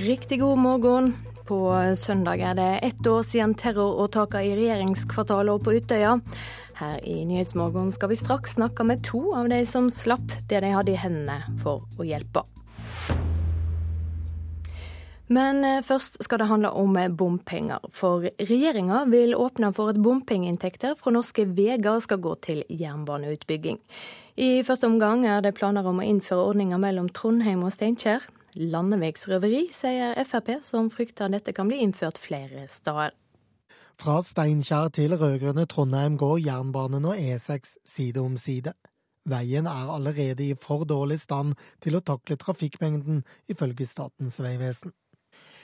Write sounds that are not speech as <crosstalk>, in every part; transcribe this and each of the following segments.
Riktig god morgen. På søndag er det ett år siden terroråtakene i regjeringskvartalet og på Utøya. Her i Nyhetsmorgen skal vi straks snakke med to av de som slapp det de hadde i hendene for å hjelpe. Men eh, først skal det handle om bompenger. For regjeringa vil åpne for at bompengeinntekter fra norske veier skal gå til jernbaneutbygging. I første omgang er det planer om å innføre ordninger mellom Trondheim og Steinkjer. Landevegsrøveri, sier Frp, som frykter dette kan bli innført flere steder. Fra Steinkjer til rød-grønne Trondheim går jernbanen og E6 side om side. Veien er allerede i for dårlig stand til å takle trafikkmengden, ifølge Statens vegvesen.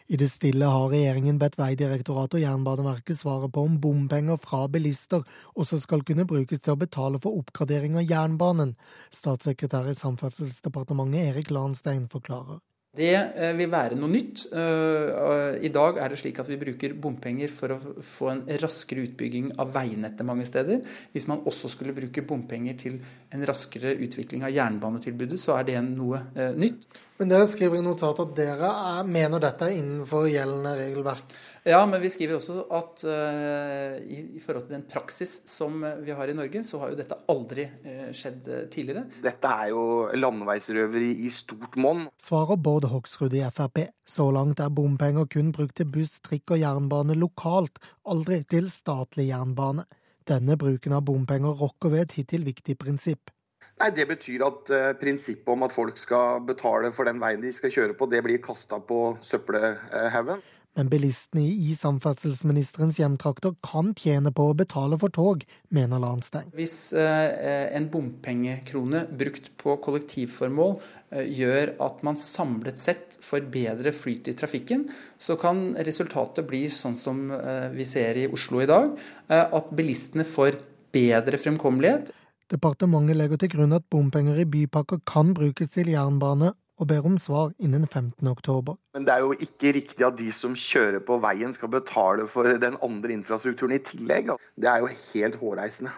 I det stille har regjeringen bedt Vegdirektoratet og Jernbaneverket svare på om bompenger fra bilister også skal kunne brukes til å betale for oppgradering av jernbanen. Statssekretær i Samferdselsdepartementet Erik Lahnstein forklarer. Det eh, vil være noe nytt. Eh, I dag er det slik at vi bruker bompenger for å få en raskere utbygging av veinettet mange steder. Hvis man også skulle bruke bompenger til en raskere utvikling av jernbanetilbudet, så er det noe eh, nytt. Men dere skriver i notatet at dere er, mener dette er innenfor gjeldende regelverk? Ja, men vi skriver også at uh, i, i, forhold til den praksis som vi har i Norge, så har jo dette aldri uh, skjedd tidligere. Dette er jo landeveisrøveri i stort monn. Svarer Bård Hoksrud i Frp. Så langt er bompenger kun brukt til buss, trikk og jernbane lokalt, aldri til statlig jernbane. Denne bruken av bompenger rokker ved et hittil viktig prinsipp. Nei, Det betyr at uh, prinsippet om at folk skal betale for den veien de skal kjøre på, det blir kasta på søppelhaugen. Men bilistene i samferdselsministerens hjemtrakter kan tjene på å betale for tog, mener Lahnstein. Hvis eh, en bompengekrone brukt på kollektivformål eh, gjør at man samlet sett får bedre flyt i trafikken, så kan resultatet bli sånn som eh, vi ser i Oslo i dag, at bilistene får bedre fremkommelighet. Departementet legger til grunn at bompenger i bypakker kan brukes til jernbane og ber om svar innen 15. oktober. Men det er jo ikke riktig at de som kjører på veien skal betale for den andre infrastrukturen i tillegg. Det er jo helt hårreisende.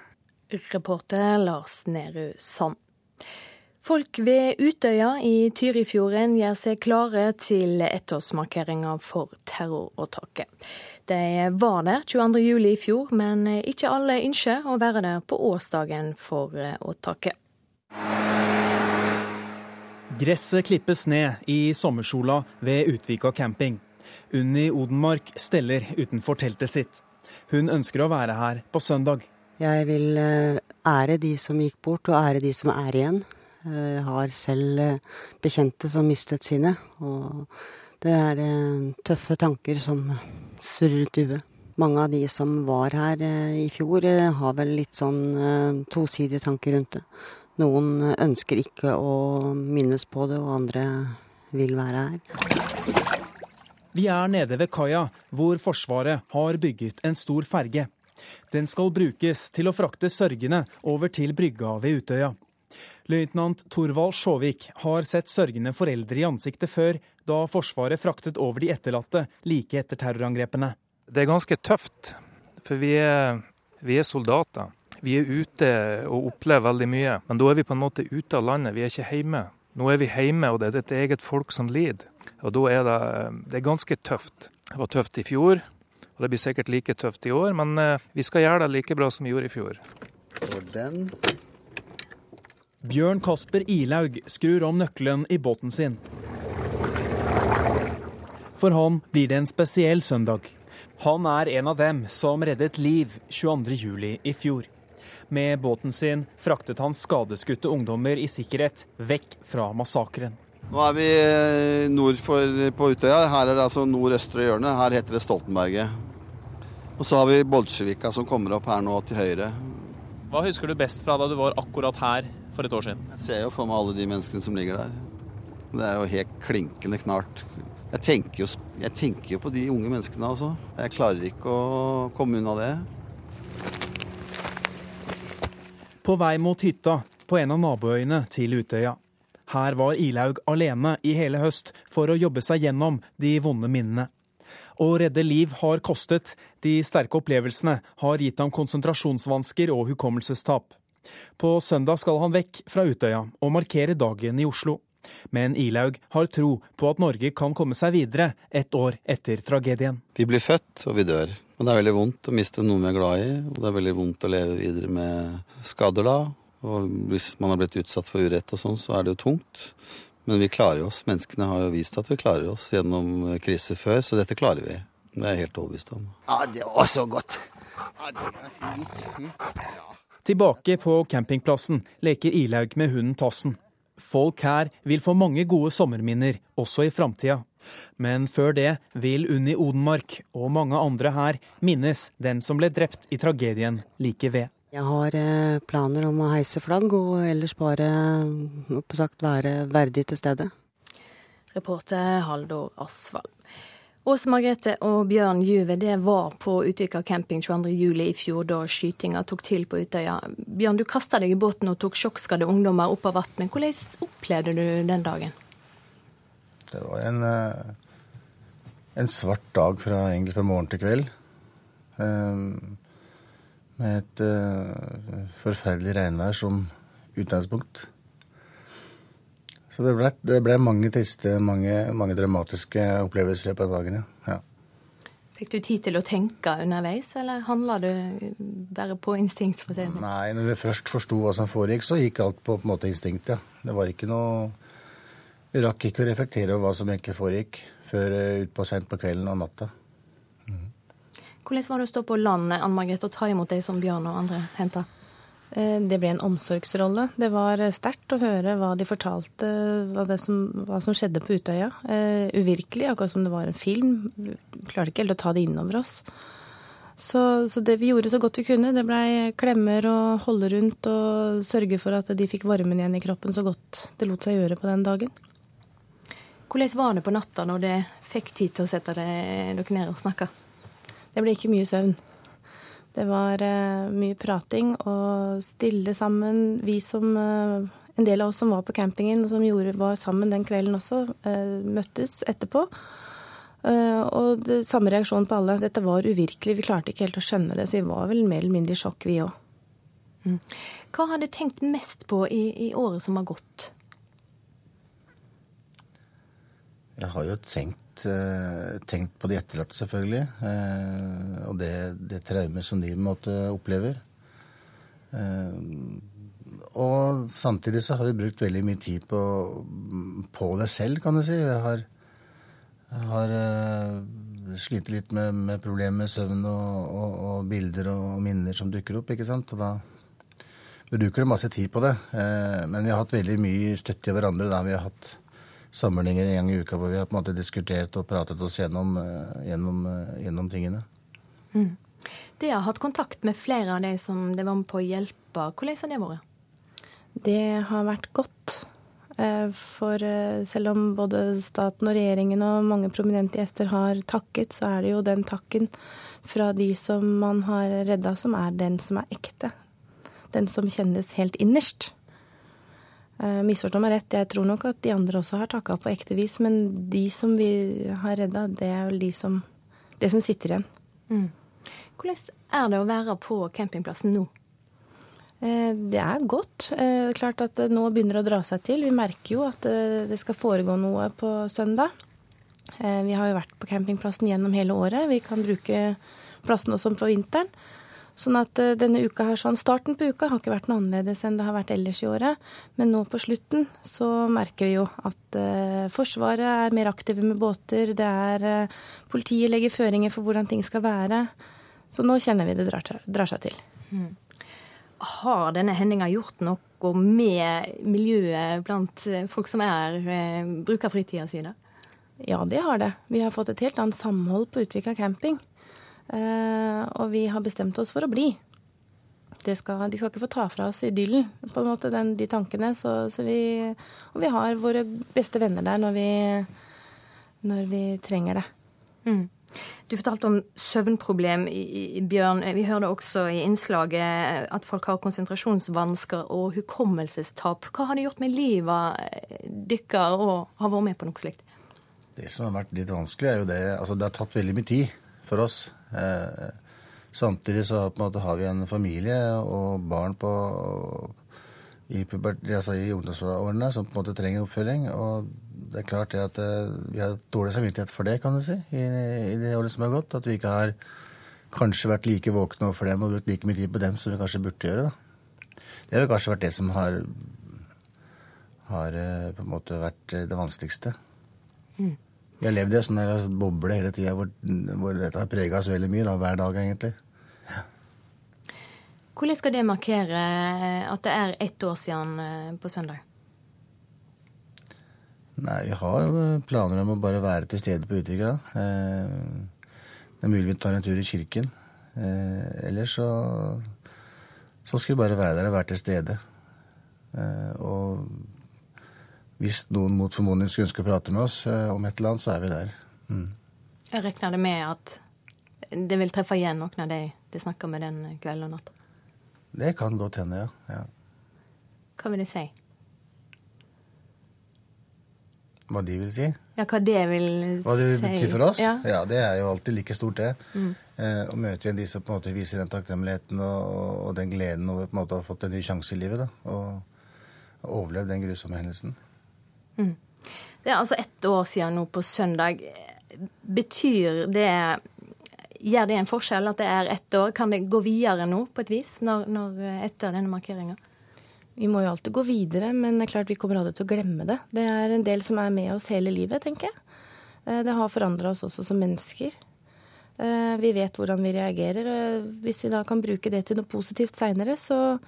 Reporter Lars Nehru Sand. Folk ved Utøya i Tyrifjorden gjør seg klare til ettårsmarkeringa for terroråtaket. De var der 22.07 i fjor, men ikke alle ønsker å være der på årsdagen for åtaket. Gresset klippes ned i sommersola ved Utvika camping. Unni Odenmark steller utenfor teltet sitt. Hun ønsker å være her på søndag. Jeg vil eh, ære de som gikk bort, og ære de som er igjen. Jeg har selv eh, bekjente som mistet sine. Og det er eh, tøffe tanker som surrer i huet. Mange av de som var her i fjor, har vel litt sånn tosidige tanker rundt det. Noen ønsker ikke å minnes på det, og andre vil være her. Vi er nede ved kaia, hvor Forsvaret har bygget en stor ferge. Den skal brukes til å frakte sørgende over til brygga ved Utøya. Løytnant Torvald Sjåvik har sett sørgende foreldre i ansiktet før, da Forsvaret fraktet over de etterlatte like etter terrorangrepene. Det er ganske tøft, for vi er, vi er soldater. Vi er ute og opplever veldig mye, men da er vi på en måte ute av landet, vi er ikke hjemme. Nå er vi hjemme, og det er et eget folk som lider. Og da er det, det er ganske tøft. Det var tøft i fjor, og det blir sikkert like tøft i år, men eh, vi skal gjøre det like bra som vi gjorde i fjor. Og den. Bjørn Kasper Ilaug skrur om nøkkelen i båten sin. For han blir det en spesiell søndag. Han er en av dem som reddet liv 22.07. i fjor. Med båten sin fraktet han skadeskutte ungdommer i sikkerhet vekk fra massakren. Nå er vi eh, nord for, på Utøya. Her er det altså nordøstre hjørne. Her heter det Stoltenberget. Og så har vi Bolsjevika som kommer opp her nå til høyre. Hva husker du best fra da du var akkurat her for et år siden? Jeg ser jo for meg alle de menneskene som ligger der. Det er jo helt klinkende knart. Jeg tenker jo, jeg tenker jo på de unge menneskene, altså. Jeg klarer ikke å komme unna det. På vei mot hytta på en av naboøyene til Utøya. Her var Ilaug alene i hele høst for å jobbe seg gjennom de vonde minnene. Å redde liv har kostet, de sterke opplevelsene har gitt ham konsentrasjonsvansker og hukommelsestap. På søndag skal han vekk fra Utøya og markere dagen i Oslo. Men Ilaug har tro på at Norge kan komme seg videre et år etter tragedien. Vi blir født, og vi dør. Og det er veldig vondt å miste noen vi er glad i, og det er veldig vondt å leve videre med skader da. Og hvis man har blitt utsatt for urett og sånn, så er det jo tungt. Men vi klarer oss. Menneskene har jo vist at vi klarer oss gjennom kriser før, så dette klarer vi. Det er jeg helt overbevist om. Ja, det var så godt. Ja, det er fint. Tilbake på campingplassen leker Ilaug med hunden Tassen. Folk her vil få mange gode sommerminner også i framtida. Men før det vil Unni Odenmark og mange andre her minnes den som ble drept i tragedien like ved. Jeg har eh, planer om å heise flagg, og ellers bare sagt, være verdig til stede. Reporter Haldor Asvald. Åse Margrethe og Bjørn Juve det var på Utvika camping 22.07. i fjor, da skytinga tok til på Utøya. Bjørn, du kasta deg i båten og tok sjokkskadde ungdommer opp av vannet. Hvordan opplevde du den dagen? Det var en, eh, en svart dag fra, egentlig fra morgen til kveld. Um, med et uh, forferdelig regnvær som utgangspunkt. Så det ble, det ble mange triste, mange, mange, dramatiske opplevelser på dagen, ja. Fikk du tid til å tenke underveis, eller handla det bare på instinkt? for å si det? Nei, når vi først forsto hva som foregikk, så gikk alt på, på en måte instinkt, ja. Det var ikke noe rakk ikke å reflektere over hva som egentlig foregikk, før uh, utpå sent på kvelden og natta. Hvordan var det å stå på land Anne Margrethe, og ta imot deg som Bjørn og andre henta? Eh, det ble en omsorgsrolle. Det var eh, sterkt å høre hva de fortalte, hva, som, hva som, skjedde på Utøya. Uh, uvirkelig, akkurat som det var en film. Vi klarte ikke helt å ta det innover oss. Så, så, det vi gjorde så godt vi kunne, det blei klemmer og holde rundt og sørge for at de fikk varmen igjen i kroppen så godt det lot seg gjøre på den dagen. Hvordan var det på natta når dere fikk tid til å sette dere ned og snakke? Det ble ikke mye søvn. Det var uh, mye prating og stille sammen. Vi som uh, En del av oss som var på campingen og som gjorde, var sammen den kvelden også, uh, møttes etterpå. og det, samme reaksjon på alle. Dette var uvirkelig. Vi klarte ikke helt å skjønne det, så vi var vel mer eller mindre i sjokk, vi òg. Mm. Hva har du tenkt mest på i, i året som har gått? Jeg har jo tenkt Eh, tenkt på de etterlatte, selvfølgelig. Eh, og det, det traumet som de måtte opplever. Eh, og samtidig så har vi brukt veldig mye tid på, på det selv, kan du si. Jeg har, jeg har slitt litt med, med problemer med søvn og, og, og, bilder og minner som dukker opp, ikke sant. Og da bruker du masse tid på det. Men vi har hatt veldig mye støtte i hverandre da vi har hatt samlinger en gang i uka hvor vi har på en måte diskutert og pratet oss gjennom, eh, gjennom, eh, gjennom tingene. Mm. De har hatt kontakt med flere av de som det var med på å hjelpe. Hvordan har det vært? Det har vært godt. Eh, for selv om både staten og regjeringen og mange prominente gjester har takket, så er det jo den takken fra de som man har redda, som er den som er ekte. Den som kjennes helt innerst. Uh, Misforstå meg rett, jeg tror nok at de andre også har takka på ekte vis, men de som vi har redda, det er vel de som, det som sitter igjen. Mm. Hvordan er det å være på campingplassen nå? Uh, det er godt. Uh, klart at nå begynner det å dra seg til. Vi merker jo at det skal foregå noe på søndag. Vi har jo vært på campingplassen gjennom hele året. Vi kan bruke plassen også på vinteren. Sånn at uh, denne uka her, sånn, Starten på uka har ikke vært noe annerledes enn det har vært ellers i året. Men nå på slutten så merker vi jo at eh, Forsvaret er mer aktive med båter. Det er eh, Politiet legger føringer for hvordan ting skal være. Så nå kjenner vi det drar, drar seg til. Mm. Har denne hendinga gjort noe med miljøet blant folk som er, bruker fritida si? Ja, det har det. Vi har fått et helt annet samhold på Utvika camping. Eh, og vi har bestemt oss for å bli. Skal, de skal ikke få ta fra oss idyllen, på en måte, den, de tankene. Så, så vi, og vi har våre beste venner der når vi, når vi trenger det. Mm. Du fortalte om søvnproblem, i, i, Bjørn. Vi hørte også i innslaget at folk har konsentrasjonsvansker og hukommelsestap. Hva har det gjort med livet deres og har vært med på noe slikt? Det som har vært litt vanskelig, er jo det Altså, det har tatt veldig mye tid for oss. Eh, samtidig så måte, har vi en familie og barn på i, altså i ungdomsårene som på en måte trenger oppfølging. Og det er klart det at eh, vi har dårlig samvittighet for det, kan du si, i, i det året som har gått. At vi ikke har kanskje vært like våkne overfor dem og brukt like mye tid på dem som vi kanskje burde gjøre. da. Det har kanskje vært det som har, har eh, på en måte vært det vanskeligste. Mm. Vi har levd i en sånn boble hele tida hvor, hvor, dette har prega oss veldig mye, da, hver dag egentlig. Hvordan skal det markere at det er ett år siden eh, på søndag? Nei, vi har planer om å bare være til stede på Utvika. Eh, det er mulig vi tar en tur i kirken. Eh, ellers så, så skal vi bare være der og være til stede. Og hvis noen mot formodning skulle ønske å prate med oss om et eller annet, så er vi der. Mm. Jeg regner det med at det vil treffe igjen noen av de de snakker med den kvelden og natta? Det kan godt hende, ja. ja. Hva vil det si? Hva de vil si? Ja, hva det vil si. Hva det vil bety for oss? Ja. ja. det er jo alltid like stort, det. Mm. Eh, å møte igjen de som på en måte viser den takknemligheten og, og, den gleden over på en måte å ha fått en ny sjanse i livet. da, Og, og overlevd den grusomme hendelsen. Mm. Det er altså ett år siden nå på søndag. Betyr det Gjør det en forskjell at det er ett år? Kan det gå videre nå på et vis når, når etter denne markeringa? Vi må jo alltid gå videre, men det er klart vi kommer aldri til å glemme det. Det er en del som er med oss hele livet, tenker jeg. Eh, det har forandra oss også som mennesker. Eh, vi vet hvordan vi reagerer. og Hvis vi da kan bruke det til noe positivt seinere, så,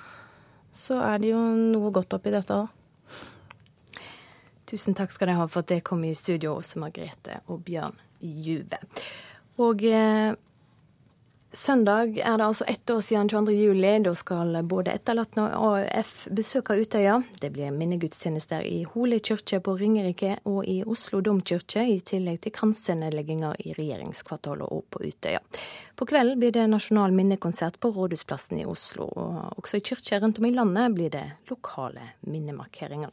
så, er det jo noe godt oppi dette òg. Tusen takk skal dere ha for at dere kom i studio, også Margrethe og Bjørn Juve. Og eh, søndag er det altså ett år siden 22. juli. Da skal både etterlatte og AUF besøke Utøya. Det blir minnegudstjenester i Hole kirke på Ringerike og i Oslo domkirke, i tillegg til kransenedlegginger i regjeringskvartalet og på Utøya. På kvelden blir det nasjonal minnekonsert på Rådhusplassen i Oslo. Og også i kirker rundt om i landet blir det lokale minnemarkeringer.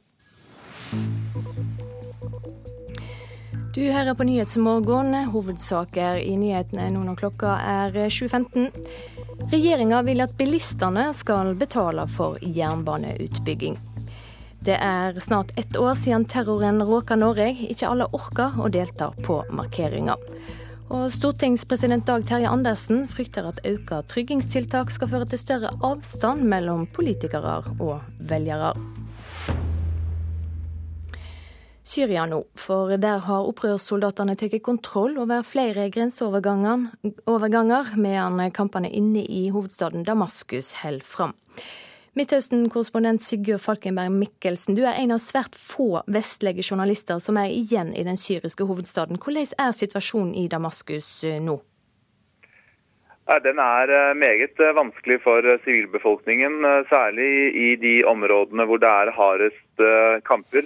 Du hører på Nyhetsmorgen. Hovedsaker i nyhetene nå når klokka er 7.15. Regjeringa vil at bilistene skal betale for jernbaneutbygging. Det er snart ett år siden terroren råka Norge. Ikke alle orker å delta på markeringa. Og stortingspresident Dag Terje Andersen frykter at økt tryggingstiltak skal føre til større avstand mellom politikere og velgere. Syria nå, for der har opprørssoldatene tatt kontroll over flere grenseoverganger, medan kampene inne i hovedstaden Damaskus holder fram. Midtøsten-korrespondent Sigurd Falkenberg Mikkelsen, du er en av svært få vestlige journalister som er igjen i den syriske hovedstaden. Hvordan er situasjonen i Damaskus eh, nå? Den er eh, meget eh, vanskelig for sivilbefolkningen, særlig i de områdene hvor det er hardest kamper.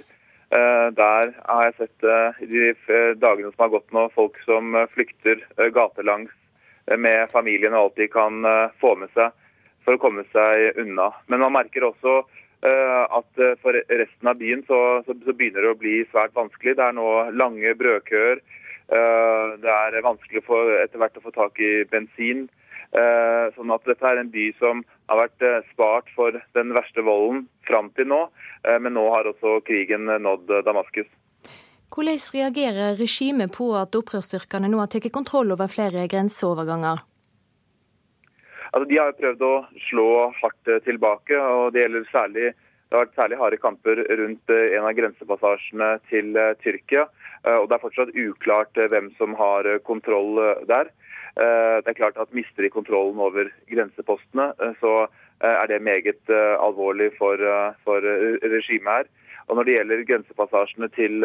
Eh, der har jeg sett eh, i de dagene som har gått nå, folk som eh, flykter gatelangs med familien og alt de kan få med seg for å komme seg unna. Men man merker også at for resten av byen så, så begynner det å bli svært vanskelig. Det er nå lange brødkøer. Det er vanskelig for, etter hvert å få tak i bensin. Sånn at dette er en by som har vært eh, spart for den verste volden fram til nå, eh, men nå har også krigen nådd Damaskus. Hvordan reagerer regimet på at opprørsstyrkene nå har tatt kontroll over flere grenseoverganger? Altså, de har prøvd å slå hardt tilbake, og det gjelder særlig det har vært særlig harde kamper rundt en av grensepassasjene til Tyrkia. og Det er fortsatt uklart hvem som har kontroll der. Eh, det er klart at Mister de kontrollen over grensepostene, eh, så eh, er det meget alvorlig for, for regimet her. Og Når det gjelder grensepassasjene til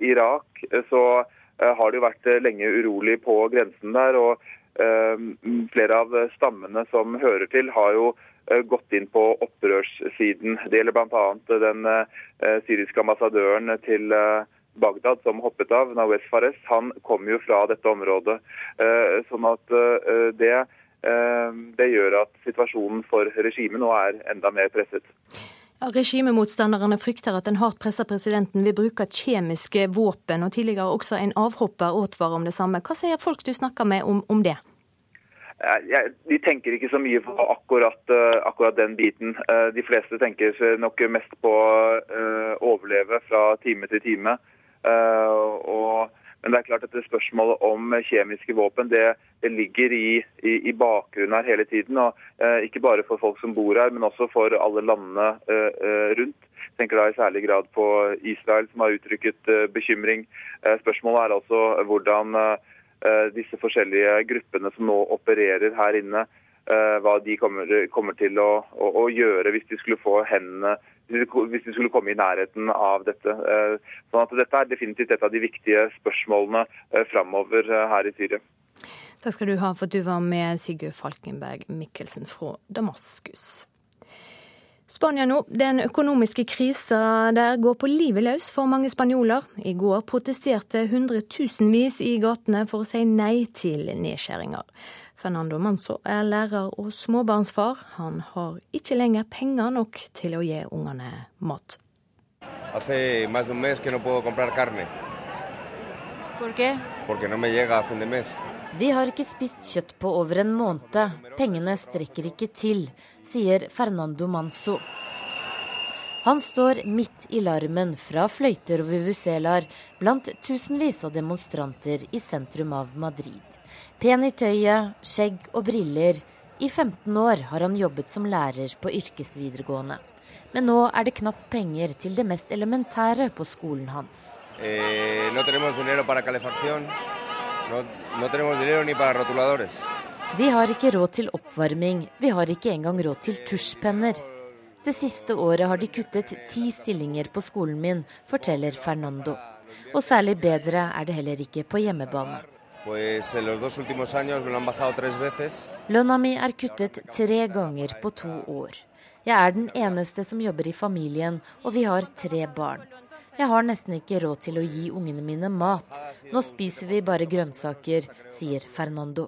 Irak, så har det jo vært lenge urolig på grensen der. og Flere av stammene som hører til, har jo gått inn på opprørssiden. Det gjelder bl.a. den syriske ambassadøren til Bagdad som hoppet av, Nawez Fares, han kom jo fra dette området. Eh, sånn at eh, det, eh, det gjør at situasjonen for regimet nå er enda mer presset. Ja, Regimemotstanderne frykter at den hardt pressa presidenten vil bruke kjemiske våpen, og tidligere også en avhopper advarer om det samme. Hva sier folk du snakker med om, om det? de tenker ikke så mye på akkurat, akkurat, den biten. De fleste tenker nok mest på å overleve fra time til time. Og men det er klart at det spørsmålet om kjemiske våpen det, det ligger i, i, i, bakgrunnen her hele tiden. og eh, Ikke bare for folk som bor her, men også for alle landene eh, eh rundt. Jeg tenker da i særlig grad på Israel, som har uttrykket eh, bekymring. Eh, spørsmålet er altså hvordan eh, disse forskjellige gruppene som nå opererer her inne, hva de kommer, kommer til å, å, å, gjøre hvis de skulle få hendene hvis de skulle komme i nærheten av dette. Eh, sånn at Dette er definitivt et av de viktige spørsmålene eh, framover eh, her i Syria. Takk skal du ha for at du var med, Sigurd Falkenberg Mikkelsen fra Damaskus. Spania nå. Den økonomiske krisa der går på livet løs for mange spanjoler. I går protesterte hundretusenvis i gatene for å si nei til nedskjæringer. Fernando Manso er lærer og småbarnsfar. Han har ikke lenger penger nok til å gi ungene mat. Hace más de un mes que no puedo comprar carne. ¿Por qué? Porque no me llega a fin de mes. De har ikke spist kjøtt på over en måned. Pengene strekker ikke til, sier Fernando Manso. Han står midt i larmen fra fløyter og vuvuzelaer blant tusenvis av demonstranter i sentrum av Madrid. Pen i tøyet, skjegg og briller. I 15 år har han jobbet som lærer på yrkesvideregående. Men nå er det knapt penger til det mest elementære på skolen hans. Eh, no No, no. Vi har ikke råd til oppvarming, vi har ikke engang råd til tusjpenner. Det siste året har de kuttet ti stillinger på skolen min, forteller Fernando. Og særlig bedre er det heller ikke på hjemmebane. Lønna mi er kuttet tre ganger på to år. Jeg er den eneste som jobber i familien, og vi har tre barn. Jeg har nesten ikke råd til å gi ungene mine mat. Nå spiser vi bare grønnsaker, sier Fernando.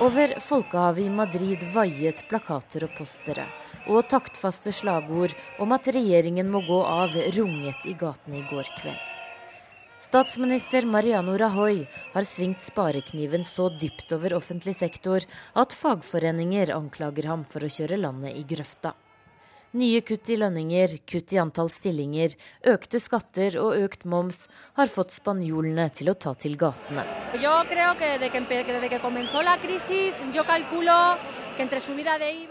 Over folkehavet i Madrid vaiet plakater og postere. Og taktfaste slagord om at regjeringen må gå av, runget i gatene i går kveld. Statsminister Mariano Rajoy har svingt sparekniven så dypt over offentlig sektor at fagforeninger anklager ham for å kjøre landet i grøfta. Nye kutt i lønninger, kutt i antall stillinger, økte skatter og økt moms har fått spanjolene til å ta til gatene.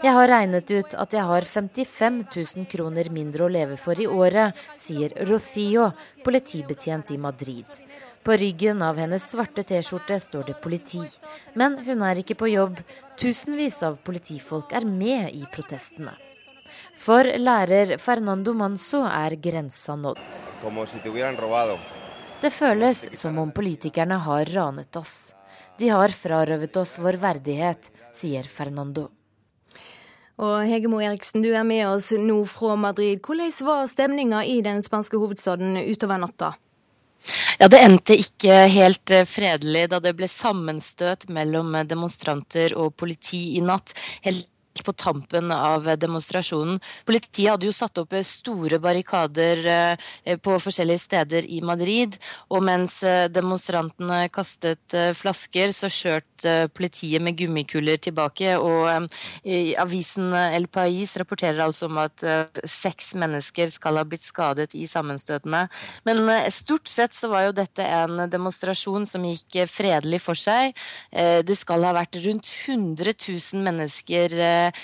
Jeg har regnet ut at jeg har 55 000 kroner mindre å leve for i året, sier Rocio, politibetjent i Madrid. På ryggen av hennes svarte T-skjorte står det politi. Men hun er ikke på jobb. Tusenvis av politifolk er med i protestene. For lærer Fernando Manso er grensa nådd. Det føles som om politikerne har ranet oss. De har frarøvet oss vår verdighet, sier Fernando. Og Hegemo Eriksen, du er med oss nå fra Madrid. Hvordan var stemninga i den spanske hovedstaden utover natta? Ja, Det endte ikke helt eh, fredelig da det ble sammenstøt mellom demonstranter og politi i natt. Helt på tampen av demonstrasjonen. Politiet hadde jo satt opp store barrikader eh, på forskjellige steder i Madrid. Og mens eh, demonstrantene kastet eh, flasker, så skjøt politiet med gummikuler tilbake. Og avisen El Pais rapporterer altså om at seks mennesker skal ha blitt skadet i sammenstøtene. Men stort sett så var jo dette en demonstrasjon som gikk fredelig for seg. Det skal ha vært rundt 100 000 mennesker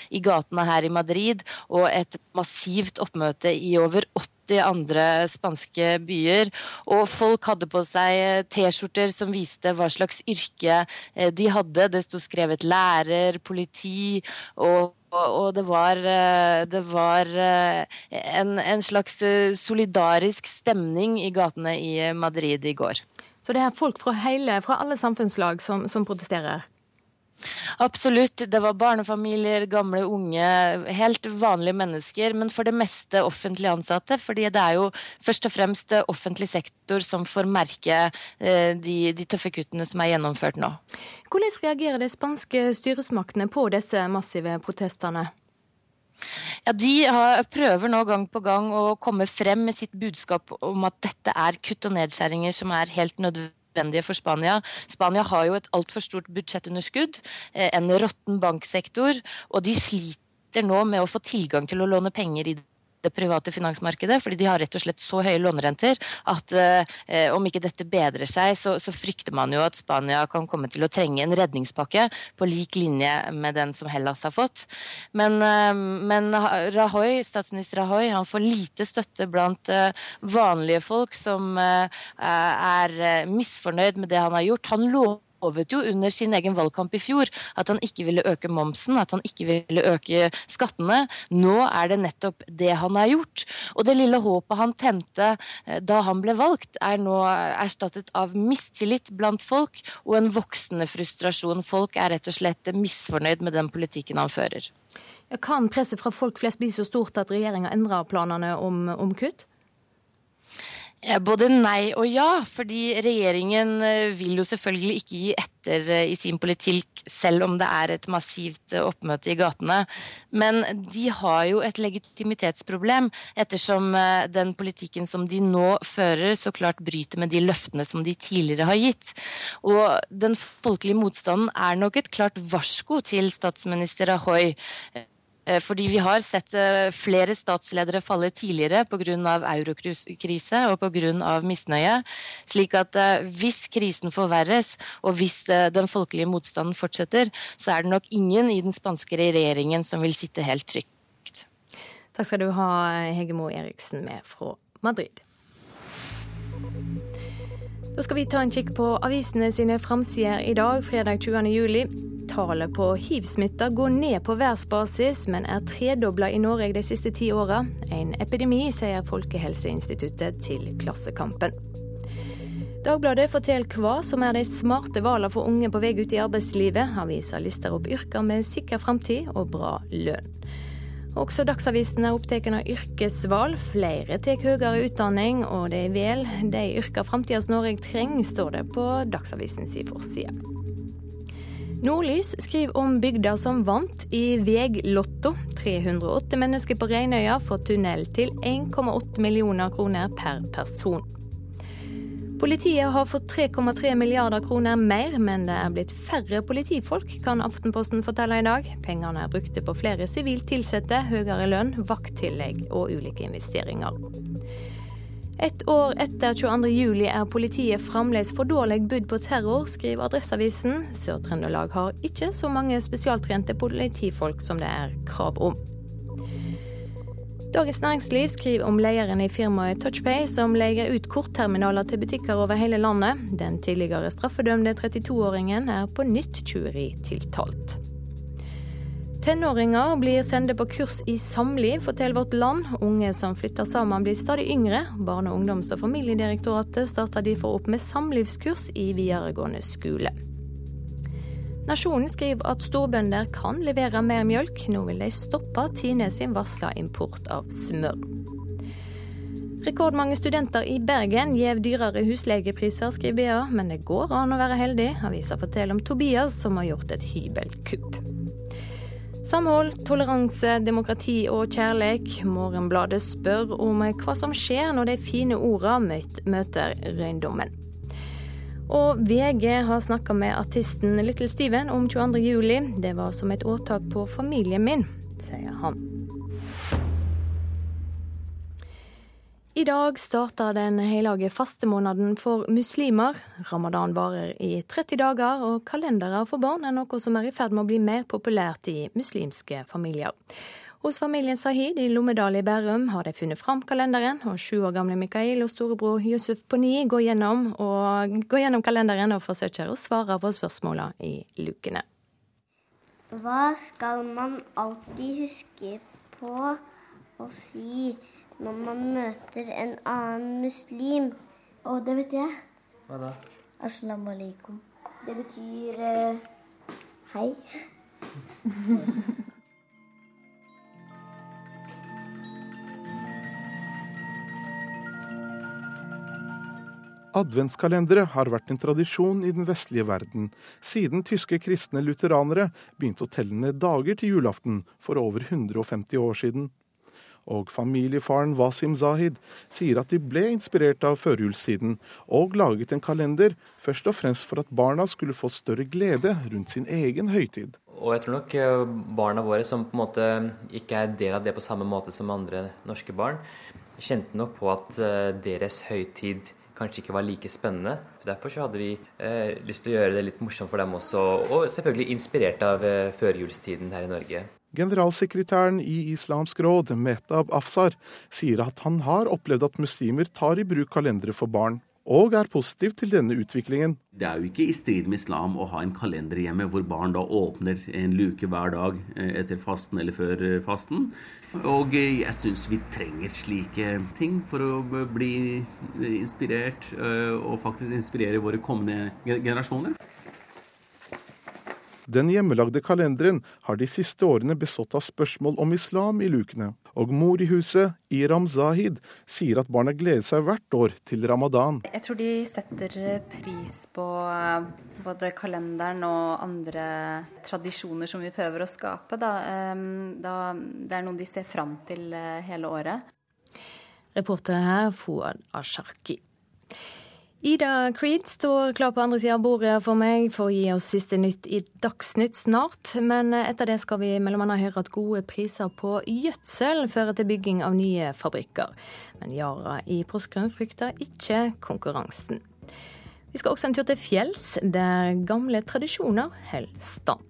i gatene her i Madrid, og et massivt oppmøte i over 80 andre spanske byer. Og folk hadde på seg T-skjorter som viste hva slags yrke eh, de hadde. Det sto skrevet lærer, politi og og det var, eh, det var eh, en, en, slags solidarisk stemning i gatene i Madrid i går. Så det er folk fra, hele, fra alle samfunnslag som, som protesterer? Absolutt. Det var barnefamilier, gamle, unge, helt vanlige mennesker. Men for det meste offentlig ansatte. fordi det er jo først og fremst offentlig sektor som får merke eh, de, de tøffe kuttene som er gjennomført nå. Hvordan reagerer de spanske styresmaktene på disse massive protestene? Ja, De har, prøver nå gang på gang å komme frem med sitt budskap om at dette er kutt og nedskjæringer som er helt nødvendig nødvendige for Spania. Spania har jo et altfor stort budsjettunderskudd, eh, en råtten banksektor, og de sliter nå med å få tilgang til å låne penger i det det private finansmarkedet, fordi de har rett og slett så høye lånerenter at eh, om ikke dette bedrer seg, så, så, frykter man jo at Spania kan komme til å trenge en redningspakke på lik linje med den som Hellas har fått. Men, eh, men Rahoy, statsminister Rahoy han får lite støtte blant eh, vanlige folk som eh, er misfornøyd med det han har gjort. Han lover lovet jo under sin egen valgkamp i fjor at han ikke ville øke momsen, at han ikke ville øke skattene. Nå er det nettopp det han har gjort. Og det lille håpet han tente eh, da han ble valgt, er nå erstattet av mistillit blant folk og en voksende frustrasjon. Folk er rett og slett misfornøyd med den politikken han fører. Kan presset fra folk flest bli så stort at regjeringa endrer planene om, om kutt? Både nei og ja, fordi regjeringen eh, vil jo selvfølgelig ikke gi etter eh, i sin politikk, selv om det er et massivt eh, oppmøte i gatene. Men de har jo et legitimitetsproblem, ettersom den politikken som de nå fører, så klart bryter med de løftene som de tidligere har gitt. Og den folkelige motstanden er nok et klart varsko til statsminister Ahoy fordi vi har sett eh, flere statsledere falle tidligere pga. eurokrise og pga. misnøye. Slik at eh, hvis krisen forverres, og hvis den folkelige motstanden fortsetter, så er det nok ingen i den spanske regjeringen som vil sitte helt trygt. Takk skal du ha, Hegemo Eriksen med fra Madrid. Da skal vi ta en kikk på avisene sine framsider i dag, fredag 20. juli. Tallet på hiv-smitta går ned på verdensbasis, men er tredobla i Norge de siste ti åra. En epidemi, sier Folkehelseinstituttet til Klassekampen. Dagbladet forteller hva som er de smarte valgene for unge på vei ut i arbeidslivet. Avisa lister opp yrker med sikker framtid og bra lønn. Også Dagsavisen er opptatt av yrkesvalg. Flere tar høyere utdanning, og det er vel de yrkene framtidas Norge trenger, står det på Dagsavisens forside. Nordlys skriver om bygda som vant i VEG-Lotto. 308 mennesker på Reinøya får tunnel til 1,8 millioner kroner per person. Politiet har fått 3,3 milliarder kroner mer, men det er blitt færre politifolk, kan Aftenposten fortelle i dag. Pengene er brukte på flere sivilt ansatte, høyere lønn, vakttillegg og ulike investeringer. Et år etter 22.07 er politiet fremdeles for dårlig budd på terror, skriver Adresseavisen. Sør-Trøndelag har ikke så mange spesialtrente politifolk som det er krav om. Dagens Næringsliv skriver om lederen i firmaet Touchpay, som leier ut kortterminaler til butikker over hele landet. Den tidligere straffedømte 32-åringen er på nytt tjuveri tiltalt. Tenåringer blir sendt på kurs i samliv, forteller Vårt Land. Unge som flytter sammen blir stadig yngre. Barne-, ungdoms- og familiedirektoratet starter derfor opp med samlivskurs i videregående skole. Nasjonen skriver at storbønder kan levere mer mjølk. Nå vil de stoppe Tine sin varsla import av smør. Rekordmange studenter i Bergen gjev dyrere huslegepriser, skriver BA, men det går an å være heldig. Avisa forteller om Tobias som har gjort et hybelkupp. Samhold, toleranse, demokrati og kjærleik. Morgenbladet spør om hva som skjer når de fine ordene møter røyndommen. Og VG har snakka med artisten Little Steven om 22.07. Det var som et åtak på familien min, sier han. I dag starter den hellige fastemåneden for muslimer. Ramadan varer i 30 dager, og kalendere for barn er noe som er i ferd med å bli mer populært i muslimske familier. Hos familien Sahid i Lommedal i Bærum har de funnet fram kalenderen, og sju år gamle Mikael og storebror Yusuf på ni går gjennom, og, går gjennom kalenderen og forsøker å svare på spørsmåla i lukene. Hva skal man alltid huske på å si når man møter en annen muslim? Og det vet jeg. Hva da? Aslamu alaikum. Det betyr uh, hei. <laughs> Adventskalendere har vært en tradisjon i den vestlige verden siden tyske kristne lutheranere begynte å telle ned dager til julaften for over 150 år siden. Og familiefaren Wasim Zahid sier at de ble inspirert av førjulstiden, og laget en kalender først og fremst for at barna skulle få større glede rundt sin egen høytid. Og jeg tror nok eh, barna våre, som på en måte ikke er del av det på samme måte som andre norske barn, kjente nok på at eh, deres høytid kanskje ikke var like spennende. Derfor så hadde vi eh, lyst til å gjøre det litt morsomt for dem også, og selvfølgelig inspirert av eh, førjulstiden her i Norge. Generalsekretæren i Islamsk råd, Metab Afsar, sier at han har opplevd at muslimer tar i bruk kalendere for barn og er positiv til denne utviklingen. Det er jo ikke i strid med islam å ha en kalender hjemme hvor barn da åpner en luke hver dag eh, etter fasten eller før eh, fasten. Og eh, jeg syns vi trenger slike ting for å bli inspirert, og faktisk inspirere våre kommende generasjoner. Den hjemmelagde kalenderen har de siste årene bestått av spørsmål om islam i lukene. Og mor i huset, Iram Zahid, sier at barna gleder seg hvert år til ramadan. Jeg tror de setter pris på eh, både kalenderen og andre tradisjoner som vi prøver å skape. Da. Da det er noe de ser fram til eh, hele året. Reporter her, Fouad Asharki. Ida Creed står klar på andre sida av bordet for meg for å gi oss siste nytt i Dagsnytt snart. Men etter det skal vi annet høre at gode priser på gjødsel fører til bygging av nye fabrikker. Men Yara i Porsgrunn frykter ikke konkurransen. Vi skal også en tur til fjells, der gamle tradisjoner holder stand.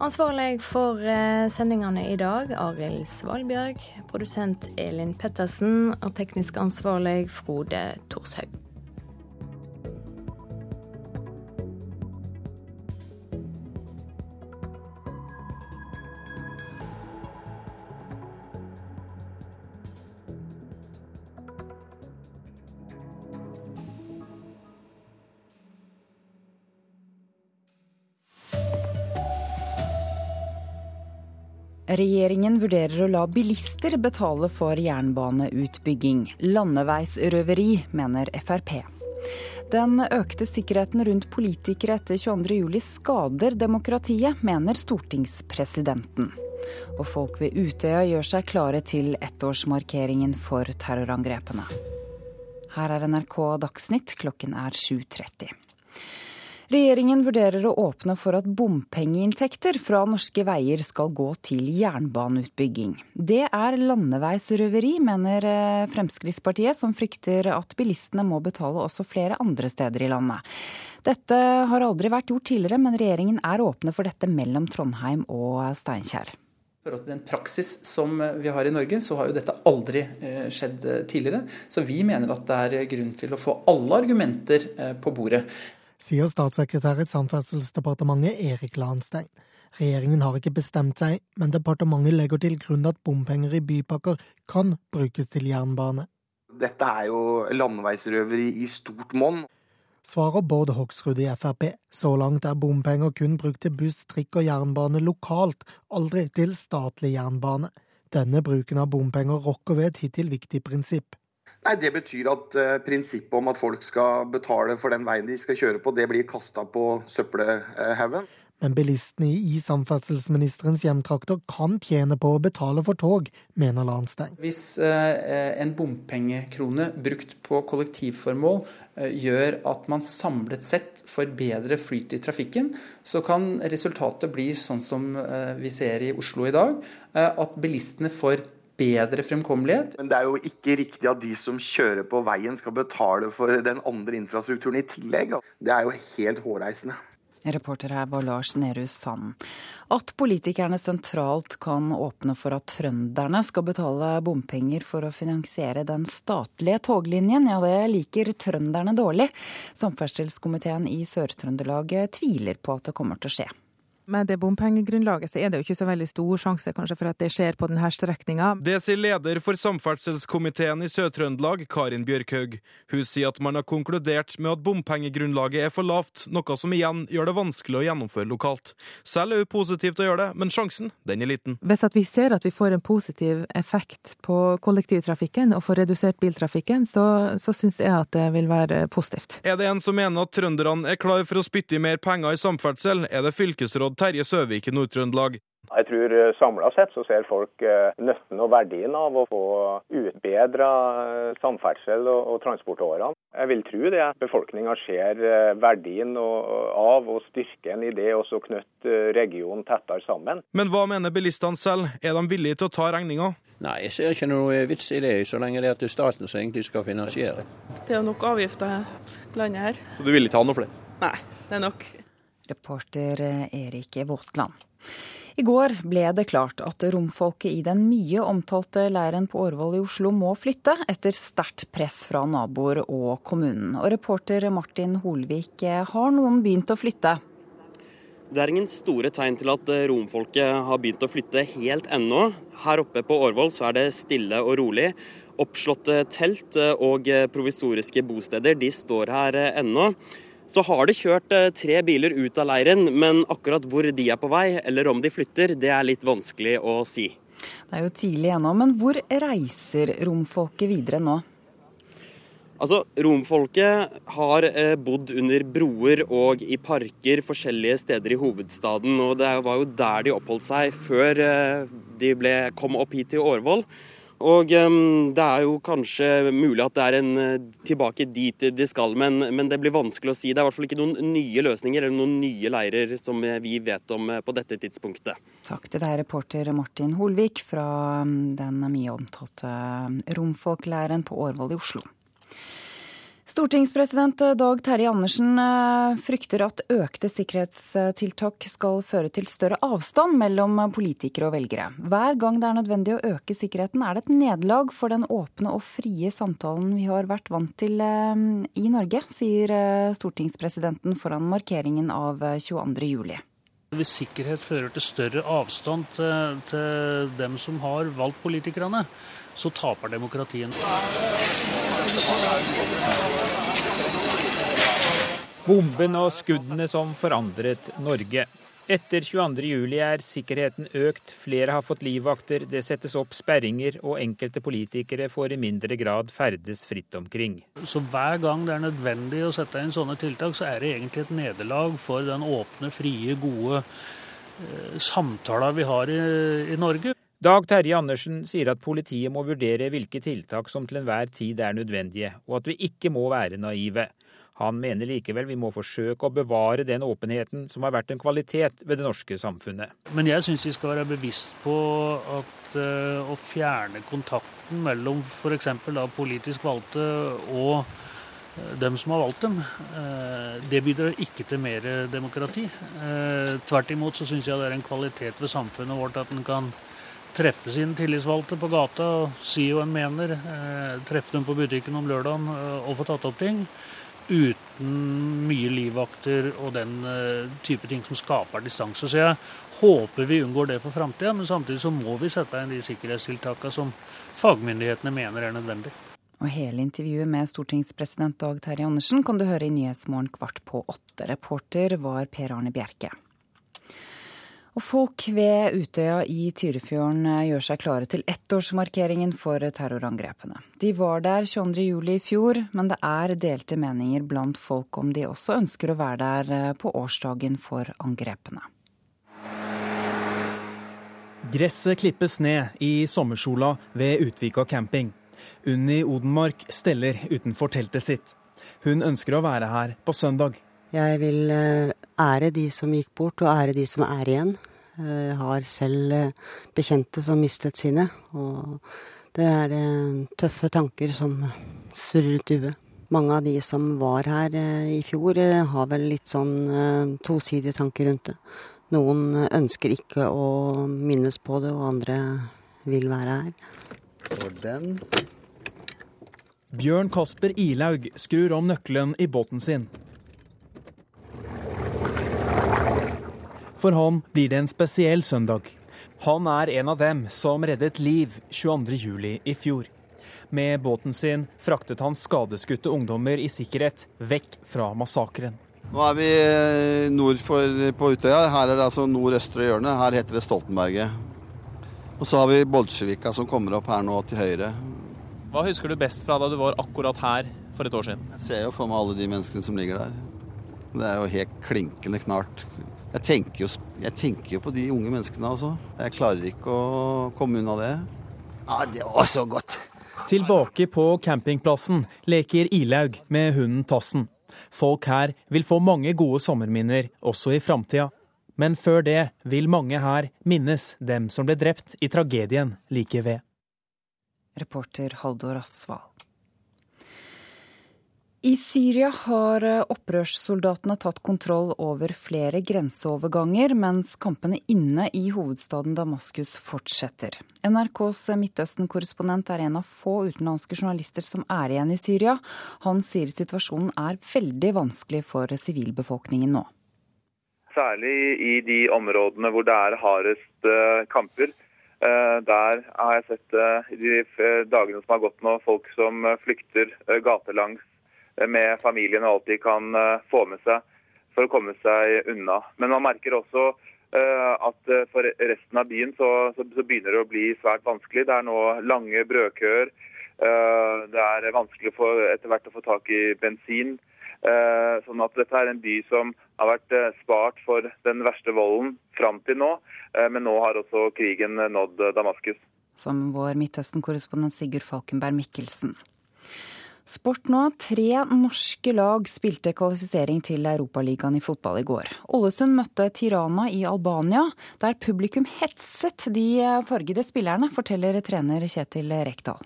Ansvarlig for eh, sendingene i dag, Arild Svalbjørg. Produsent Elin Pettersen. Og teknisk ansvarlig Frode Thorshaug. Regjeringen vurderer å la bilister betale for jernbaneutbygging. Landeveisrøveri, mener Frp. Den økte sikkerheten rundt politikere etter 22.07 skader demokratiet, mener stortingspresidenten. Og folk ved Utøya gjør seg klare til ettårsmarkeringen for terrorangrepene. Her er NRK Dagsnytt, klokken er 7.30. Regjeringen vurderer å åpne for at bompengeinntekter fra norske veier skal gå til jernbaneutbygging. Det er landeveisrøveri, mener eh, Fremskrittspartiet, som frykter at bilistene må betale også flere andre steder i landet. Dette har aldri vært gjort tidligere, men regjeringen er åpne for dette mellom Trondheim og Steinkjer. I forhold til den praksis som vi har i Norge, så har jo dette aldri eh, skjedd eh, tidligere. Så vi mener at det er grunn til å få alle argumenter på bordet sier statssekretær i Samferdselsdepartementet Erik Lahnstein. Regjeringen har ikke bestemt seg, men departementet legger til grunn at bompenger i bypakker kan brukes til jernbane. Dette er jo landeveisrøveri i stort monn. Svarer Bård Hoksrud i Frp. Så langt er bompenger kun brukt til buss, trikk og jernbane lokalt, aldri til statlig jernbane. Denne bruken av bompenger rokker ved et hittil viktig prinsipp. Nei, Det betyr at uh, prinsippet om at folk skal betale for den veien de skal kjøre på, det blir kasta på søppelhaugen. Men bilistene i samferdselsministerens hjemtrakter kan tjene på å betale for tog, mener Lahnstein. Hvis uh, en bompengekrone brukt på kollektivformål uh, gjør at man samlet sett får bedre flyt i trafikken, så kan resultatet bli sånn som vi ser i Oslo i dag, at bilistene får bedre fremkommelighet. Men det er jo ikke riktig at de som kjører på veien skal betale for den andre infrastrukturen i tillegg. Det er jo helt hårreisende. Reporter her var Lars Nehru Sand. At politikerne sentralt kan åpne for at trønderne skal betale bompenger for å finansiere den statlige toglinjen, ja det liker trønderne dårlig. Samferdselskomiteen i Sør-Trøndelag tviler på at det kommer til å skje. Med det bompengegrunnlaget så er det jo ikke så veldig stor sjanse kanskje for at det skjer på denne strekninga. Det sier leder for samferdselskomiteen i Sør-Trøndelag, Karin Bjørkhaug. Hun sier at man har konkludert med at bompengegrunnlaget er for lavt, noe som igjen gjør det vanskelig å gjennomføre lokalt. Selv er hun positiv til å gjøre det, men sjansen den er liten. Hvis vi ser at vi får en positiv effekt på kollektivtrafikken og får redusert biltrafikken, så, så syns jeg at det vil være positivt. Er det en som mener at trønderne er klar for å spytte i mer penger i samferdsel, er det fylkesråd Terje Søvik i Nord-Trøndelag. Jeg tror eh, samla sett så ser folk nøtten nytten og verdien av å få utbedra eh, samferdsel og, og transportårene. Jeg vil tro det at befolkninga ser verdien av og styrken i det å knytte regionen tettere sammen. Men hva mener bilistene selv, er de villige til å ta regninga? Nei, jeg ser ikke noe vits i det, så lenge det er til staten som egentlig skal finansiere. Det er nok avgifter i landet her. Så du vil ikke ha noe flere? Nei, det er nok. Reporter Erik Våtland. I går ble det klart at romfolket i den mye omtalte leiren på Årvoll i Oslo må flytte, etter sterkt press fra naboer og kommunen. Og reporter Martin Holvik, har noen begynt å flytte? Det er ingen store tegn til at romfolket har begynt å flytte helt ennå. Her oppe på Årvoll så er det stille og rolig. Oppslåtte telt og provisoriske bosteder de står her ennå. Så har det kjørt eh, tre biler ut av leiren, men akkurat hvor de er på vei, eller om de flytter, det er litt vanskelig å si. Det er jo tidlig ennå, men hvor reiser romfolket videre nå? Altså, Romfolket har eh, bodd under broer og i parker forskjellige steder i hovedstaden. og Det var jo der de oppholdt seg før eh, de ble, kom opp hit til Årvoll. Og um, Det er jo kanskje mulig at det er en uh, tilbake dit de skal, men, men, det blir vanskelig å si. Det er i hvert fall ikke noen nye løsninger eller noen nye leirer som vi vet om uh, på dette tidspunktet. Takk til deg, reporter Martin Holvik fra den mye omtalte romfolkleiren på Årvoll i Oslo. Stortingspresident Dag Terje Andersen eh, frykter at økte sikkerhetstiltak skal føre til større avstand mellom politikere og velgere. Hver gang det er nødvendig å øke sikkerheten, er det et nederlag for den åpne og frie samtalen vi har vært vant til eh, i Norge, sier eh, stortingspresidenten foran markeringen av 22.07. Hvis sikkerhet fører til større avstand til, til dem som har valgt politikerne, så taper demokratiet. Bomben og skuddene som forandret Norge. Etter 22.07 er sikkerheten økt, flere har fått livvakter, det settes opp sperringer, og enkelte politikere får i mindre grad ferdes fritt omkring. Så hver gang det er nødvendig å sette inn sånne tiltak, så er det egentlig et nederlag for den åpne, frie, gode eh, samtala vi har i, i Norge. Dag Terje Andersen sier at politiet må vurdere hvilke tiltak som til enhver tid er nødvendige, og at vi ikke må være naive. Han mener likevel vi må forsøke å bevare den åpenheten som har vært en kvalitet ved det norske samfunnet. Men jeg syns vi skal være bevisst på at uh, å fjerne kontakten mellom f.eks. politisk valgte og uh, dem som har valgt dem, uh, det bidrar ikke til mer demokrati. Tvert imot så syns jeg det er en kvalitet ved samfunnet vårt at en kan treffe sine tillitsvalgte på gata og si hva en mener. Eh, treffe dem på butikken om lørdagen eh, og få tatt opp ting. Uten mye livvakter og den eh, type ting som skaper distanse. Så jeg håper vi unngår det for framtida, men samtidig så må vi sette inn de sikkerhetstiltakene som fagmyndighetene mener er nødvendig. Og hele intervjuet med stortingspresident Dag Terje Andersen kan du høre i Nyhetsmorgen kvart på åtte. Reporter var Per Arne Bjerke. Og folk ved Utøya i Tyrifjorden eh, gjør seg klare til ettårsmarkeringen for terrorangrepene. De var der 22.07 i fjor, men det er delte meninger blant folk om de også ønsker å være der eh, på årsdagen for angrepene. Gresset klippes ned i sommersola ved Utvika camping. Unni Odenmark steller utenfor teltet sitt. Hun ønsker å være her på søndag. Jeg vil eh, ære de som gikk bort, og ære de som er igjen. Jeg har selv eh, bekjente som mistet sine, og det er eh, tøffe tanker som surrer ut i huet. Mange av de som var her i fjor, har vel litt sånn tosidige tanker rundt det. Noen ønsker ikke å minnes på det, og andre vil være her. Og den Bjørn Kasper Ilaug skrur om nøkkelen i båten sin. For han blir det en spesiell søndag. Han er en av dem som reddet liv 22.07. i fjor. Med båten sin fraktet han skadeskutte ungdommer i sikkerhet vekk fra massakren. Nå er vi eh, nord for, på Utøya. Her er det altså nordøstre hjørne. Her heter det Stoltenberget. Og så har vi Bolsjevika som kommer opp her nå til høyre. Hva husker du best fra da du var akkurat her for et år siden? Jeg ser jo for meg alle de menneskene som ligger der. Det er jo helt klinkende knart Jeg tenker, jo, jeg tenker jo på de unge menneskene altså. Jeg klarer ikke å komme unna det. Ja, det var så godt. Tilbake på campingplassen leker Ilaug med hunden Tassen. Folk her vil få mange gode sommerminner også i framtida. Men før det vil mange her minnes dem som ble drept i tragedien like ved. Reporter Haldor Asvald. I Syria har eh, opprørssoldatene tatt kontroll over flere grenseoverganger, mens kampene inne i hovedstaden Damaskus fortsetter. NRKs Midtøsten-korrespondent er en av få utenlandske journalister som er igjen i Syria. Han sier situasjonen er veldig vanskelig for sivilbefolkningen nå. Særlig i de områdene hvor det er hardest eh, kamper. Eh, der har jeg sett i de dagene som har gått nå, folk som flykter gatelangs med familien og alt de kan eh, få med seg for å komme seg unna. Men man merker også eh, at eh, for resten av byen så, så begynner det å bli svært vanskelig. Det er nå lange brødkøer. Det er vanskelig for, etter hvert å få tak i bensin. Sånn at dette er en by som har vært spart for den verste volden fram til nå. Men nå har også krigen nådd Damaskus. Som vår Midtøsten-korrespondent Sigurd Falkenberg Mikkelsen. Sport nå. Tre norske lag spilte kvalifisering til Europaligaen i fotball i går. Ålesund møtte Tirana i Albania, der publikum hetset de fargede spillerne, forteller trener Kjetil Rekdal.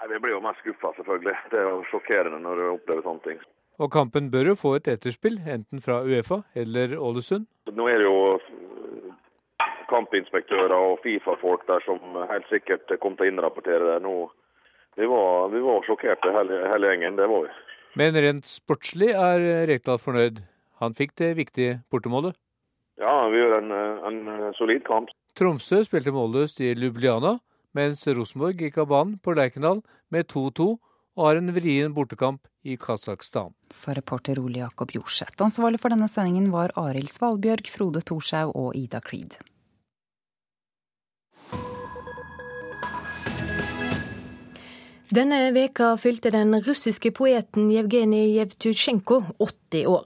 Nei, Vi blir jo mest skuffa, selvfølgelig. Det er jo sjokkerende når du opplever sånne ting. Og kampen bør jo få et etterspill, enten fra Uefa eller Ålesund? Nå er det jo kampinspektører og Fifa-folk der som helt sikkert kommer til å innrapportere det. Nå vi var, vi var sjokkerte hele, hele, gjengen, det var vi. Men rent sportslig er Rekdal fornøyd. Han fikk det viktige bortemålet. Ja, vi gjør en, en solid kamp. Tromsø spilte målløst i Lubliana, mens Rosenborg gikk av banen på Lerkendal med 2-2 og har en vrien bortekamp i Kasakhstan. Sa reporter Ole Jakob Jorseth. Ansvarlig for denne sendingen var Arild Svalbjørg, Frode Thorshaug og Ida Creed. Denne veka fylte den russiske poeten Jevgenij Jevtusjenko 80 år.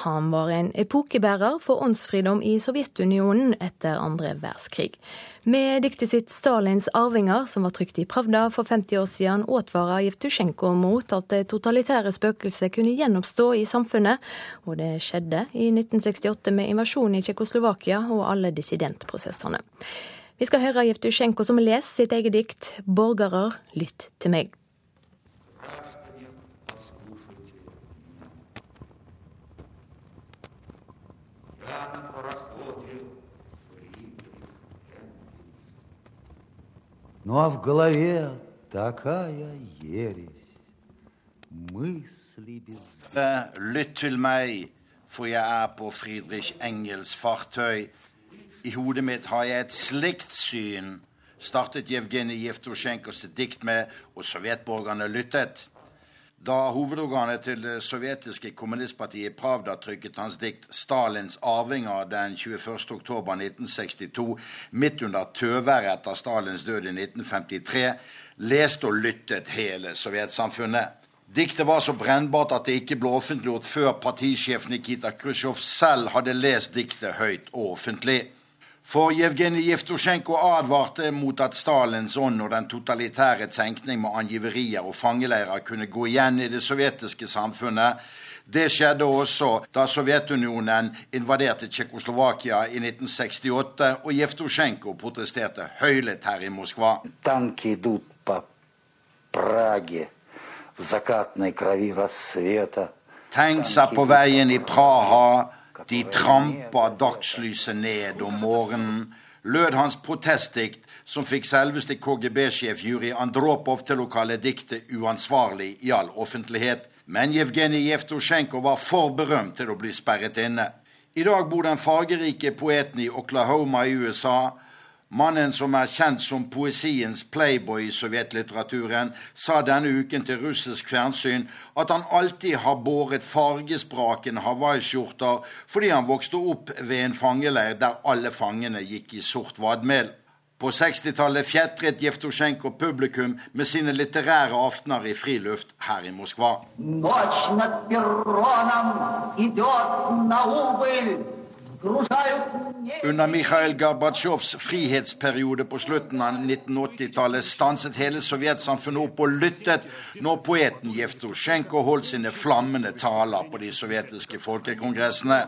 Han var en epokebærer for åndsfridom i Sovjetunionen etter andre verdenskrig. Med diktet sitt 'Stalins arvinger', som var trykt i Pravda for 50 år siden, advarer Jevtusjenko mot at det totalitære spøkelset kunne gjenoppstå i samfunnet. Og det skjedde i 1968 med invasjonen i Tsjekkoslovakia og alle dissidentprosessene. Vi skal høre Jevtusjenko som leser sitt eget dikt 'Borgere, lytt til meg'. Ну а в голове такая ересь, мысли без... Lytt til meg, for jeg er på Friedrich Engels fartøy. i hodet mitt har jeg et slikt syn, startet Jevgenij Jevtusjenko sitt dikt med, og sovjetborgerne lyttet. Da hovedorganet til det sovjetiske kommunistpartiet Pravda trykket hans dikt 'Stalins arvinger' den 21.10.1962, midt under tøværet etter Stalins død i 1953, leste og lyttet hele sovjetsamfunnet. Diktet var så brennbart at det ikke ble offentliggjort før partisjef Nikita Khrusjtsjov selv hadde lest diktet høyt og offentlig. For Jevgenij Jevtusjenko advarte mot at Stalins ånd og den totalitære tenkning med angiverier og fangeleirer kunne gå igjen i det sovjetiske samfunnet. Det skjedde også da Sovjetunionen invaderte Tsjekkoslovakia i 1968, og Jevtusjenko protesterte høylytt her i Moskva. Tenk seg på veien i Praha de trampa dagslyset ned om morgenen, lød hans protestdikt, som fikk selveste KGB-sjef Jurij Andropov til å kalle diktet uansvarlig i all offentlighet. Men Jevgenij Jevtusjenko var for berømt til å bli sperret inne. I dag bor den fargerike poeten i Oklahoma i USA. Mannen som er kjent som poesiens playboy i sovjetlitteraturen, sa denne uken til russisk fjernsyn at han alltid har båret fargesprakende hawaiiskjorter fordi han vokste opp ved en fangeleir der alle fangene gikk i sort vadmel. På 60-tallet fjetret Jevtusjenko publikum med sine litterære aftener i friluft her i Moskva. Under Mikhail Gorbatsjovs frihetsperiode på slutten av 1980-tallet stanset hele sovjetsamfunnet opp og lyttet når poeten Jevtusjenko holdt sine flammende taler på de sovjetiske folkekongressene.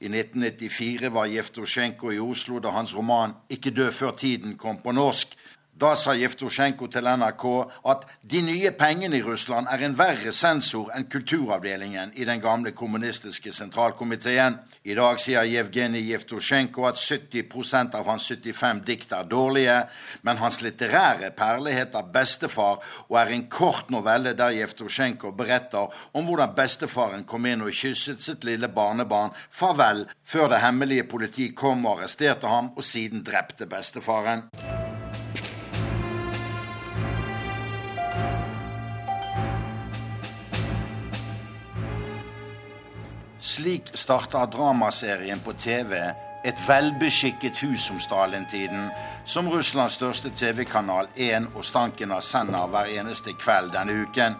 I 1994 var Jevtusjenko i Oslo da hans roman 'Ikke dø før tiden' kom på norsk. Da sa Jevtusjenko til NRK at de nye pengene i Russland er en verre sensor enn kulturavdelingen i den gamle kommunistiske sentralkomiteen. I dag sier Jevgenij Jevtusjenko at 70% av hans 75 dikt er dårlige, men hans litterære perle heter 'Bestefar' og er en kort novelle der Jevtusjenko beretter om hvordan bestefaren kom inn og kysset sitt lille barnebarn farvel, før det hemmelige politiet kom og arresterte ham, og siden drepte bestefaren. Slik starta dramaserien på TV Et velbeskikket hus om Stalin-tiden, som Russlands største TV-kanal 1 og Stanken av sender hver eneste kveld denne uken.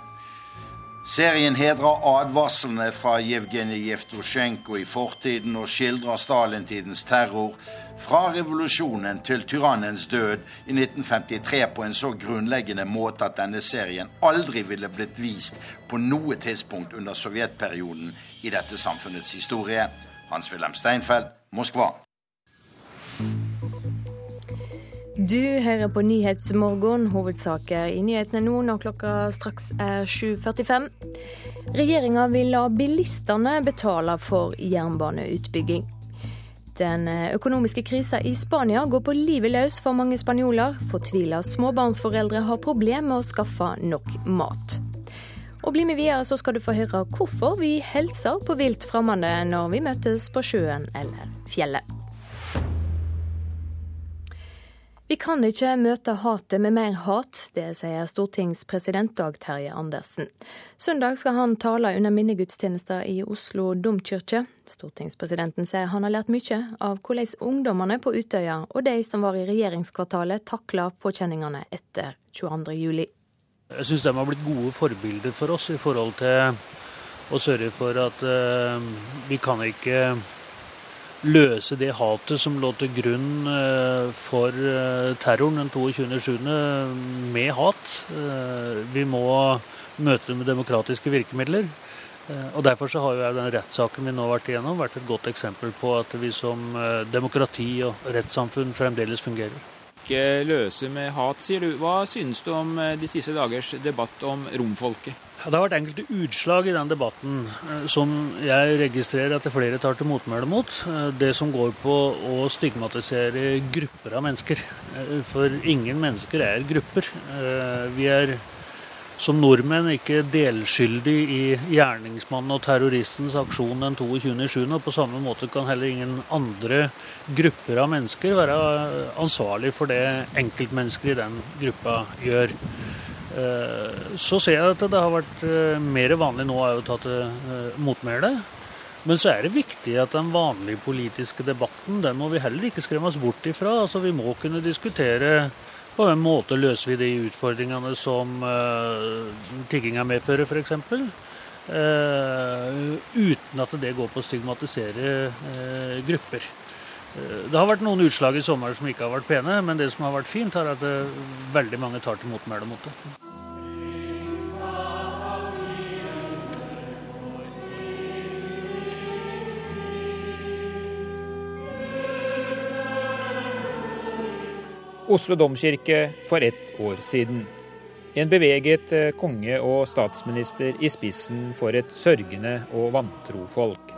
Serien hedrer advarslene fra Jevgenij Jevtusjenko i fortiden og skildrer Stalin-tidens terror fra revolusjonen til tyrannens død i 1953 på en så grunnleggende måte at denne serien aldri ville blitt vist på noe tidspunkt under sovjetperioden i dette samfunnets historie. Hans-Wilhelm Steinfeld, Moskva. Du hører på Nyhetsmorgen, hovedsaker i nyhetene nå når klokka straks er 7.45. Regjeringa vil la bilistene betale for jernbaneutbygging. Den økonomiske krisa i Spania går på livet løs for mange spanjoler. Fortvila småbarnsforeldre har problemer med å skaffe nok mat. Og bli med videre, så skal du få høre hvorfor vi hilser på vilt fremmede når vi møtes på sjøen eller fjellet. Vi kan ikke møte hatet med mer hat, det sier stortingspresident Dag Terje Andersen. Søndag skal han tale under minnegudstjenester i Oslo domkirke. Stortingspresidenten sier han har lært mye av hvordan ungdommene på Utøya og de som var i regjeringskvartalet takla påkjenningene etter 22.07. Jeg syns de har blitt gode forbilder for oss i forhold til å sørge for at eh, vi kan ikke løse det hatet som lå til grunn eh, for uh, terroren den 22.7. med hat. vi må møte det med demokratiske virkemidler. Og Derfor så har jo den rettssaken vi nå har vært igjennom, vært et godt eksempel på at vi som demokrati og rettssamfunn fremdeles fungerer ikke løse med hat, sier du. Hva synes du om de siste dagers debatt om romfolket? Det har vært enkelte utslag i den debatten som jeg registrerer at flere tar til motmæle mot. Det som går på å stigmatisere grupper av mennesker. For ingen mennesker er grupper. Vi er som nordmenn ikke delskyldig i gjerningsmannen og terroristens aksjon den 22.07. Og på samme måte kan heller ingen andre grupper av mennesker være ansvarlig for det enkeltmennesker i den gruppa gjør. Så ser jeg at det har vært mer vanlig nå å ta til motmæle. Men så er det viktig at den vanlige politiske debatten den må vi heller ikke skremmes bort ifra. Altså Vi må kunne diskutere på en måte løser vi de utfordringene som uh, tigginga medfører, f.eks. Uh, uten at det går på å stigmatisere uh, grupper. Det har vært noen utslag i sommer som ikke har vært pene, men det som har vært fint, er at veldig mange tar til motmæle mot det. Oslo domkirke for ett år siden. En beveget konge og statsminister i spissen for et sørgende og vantro folk.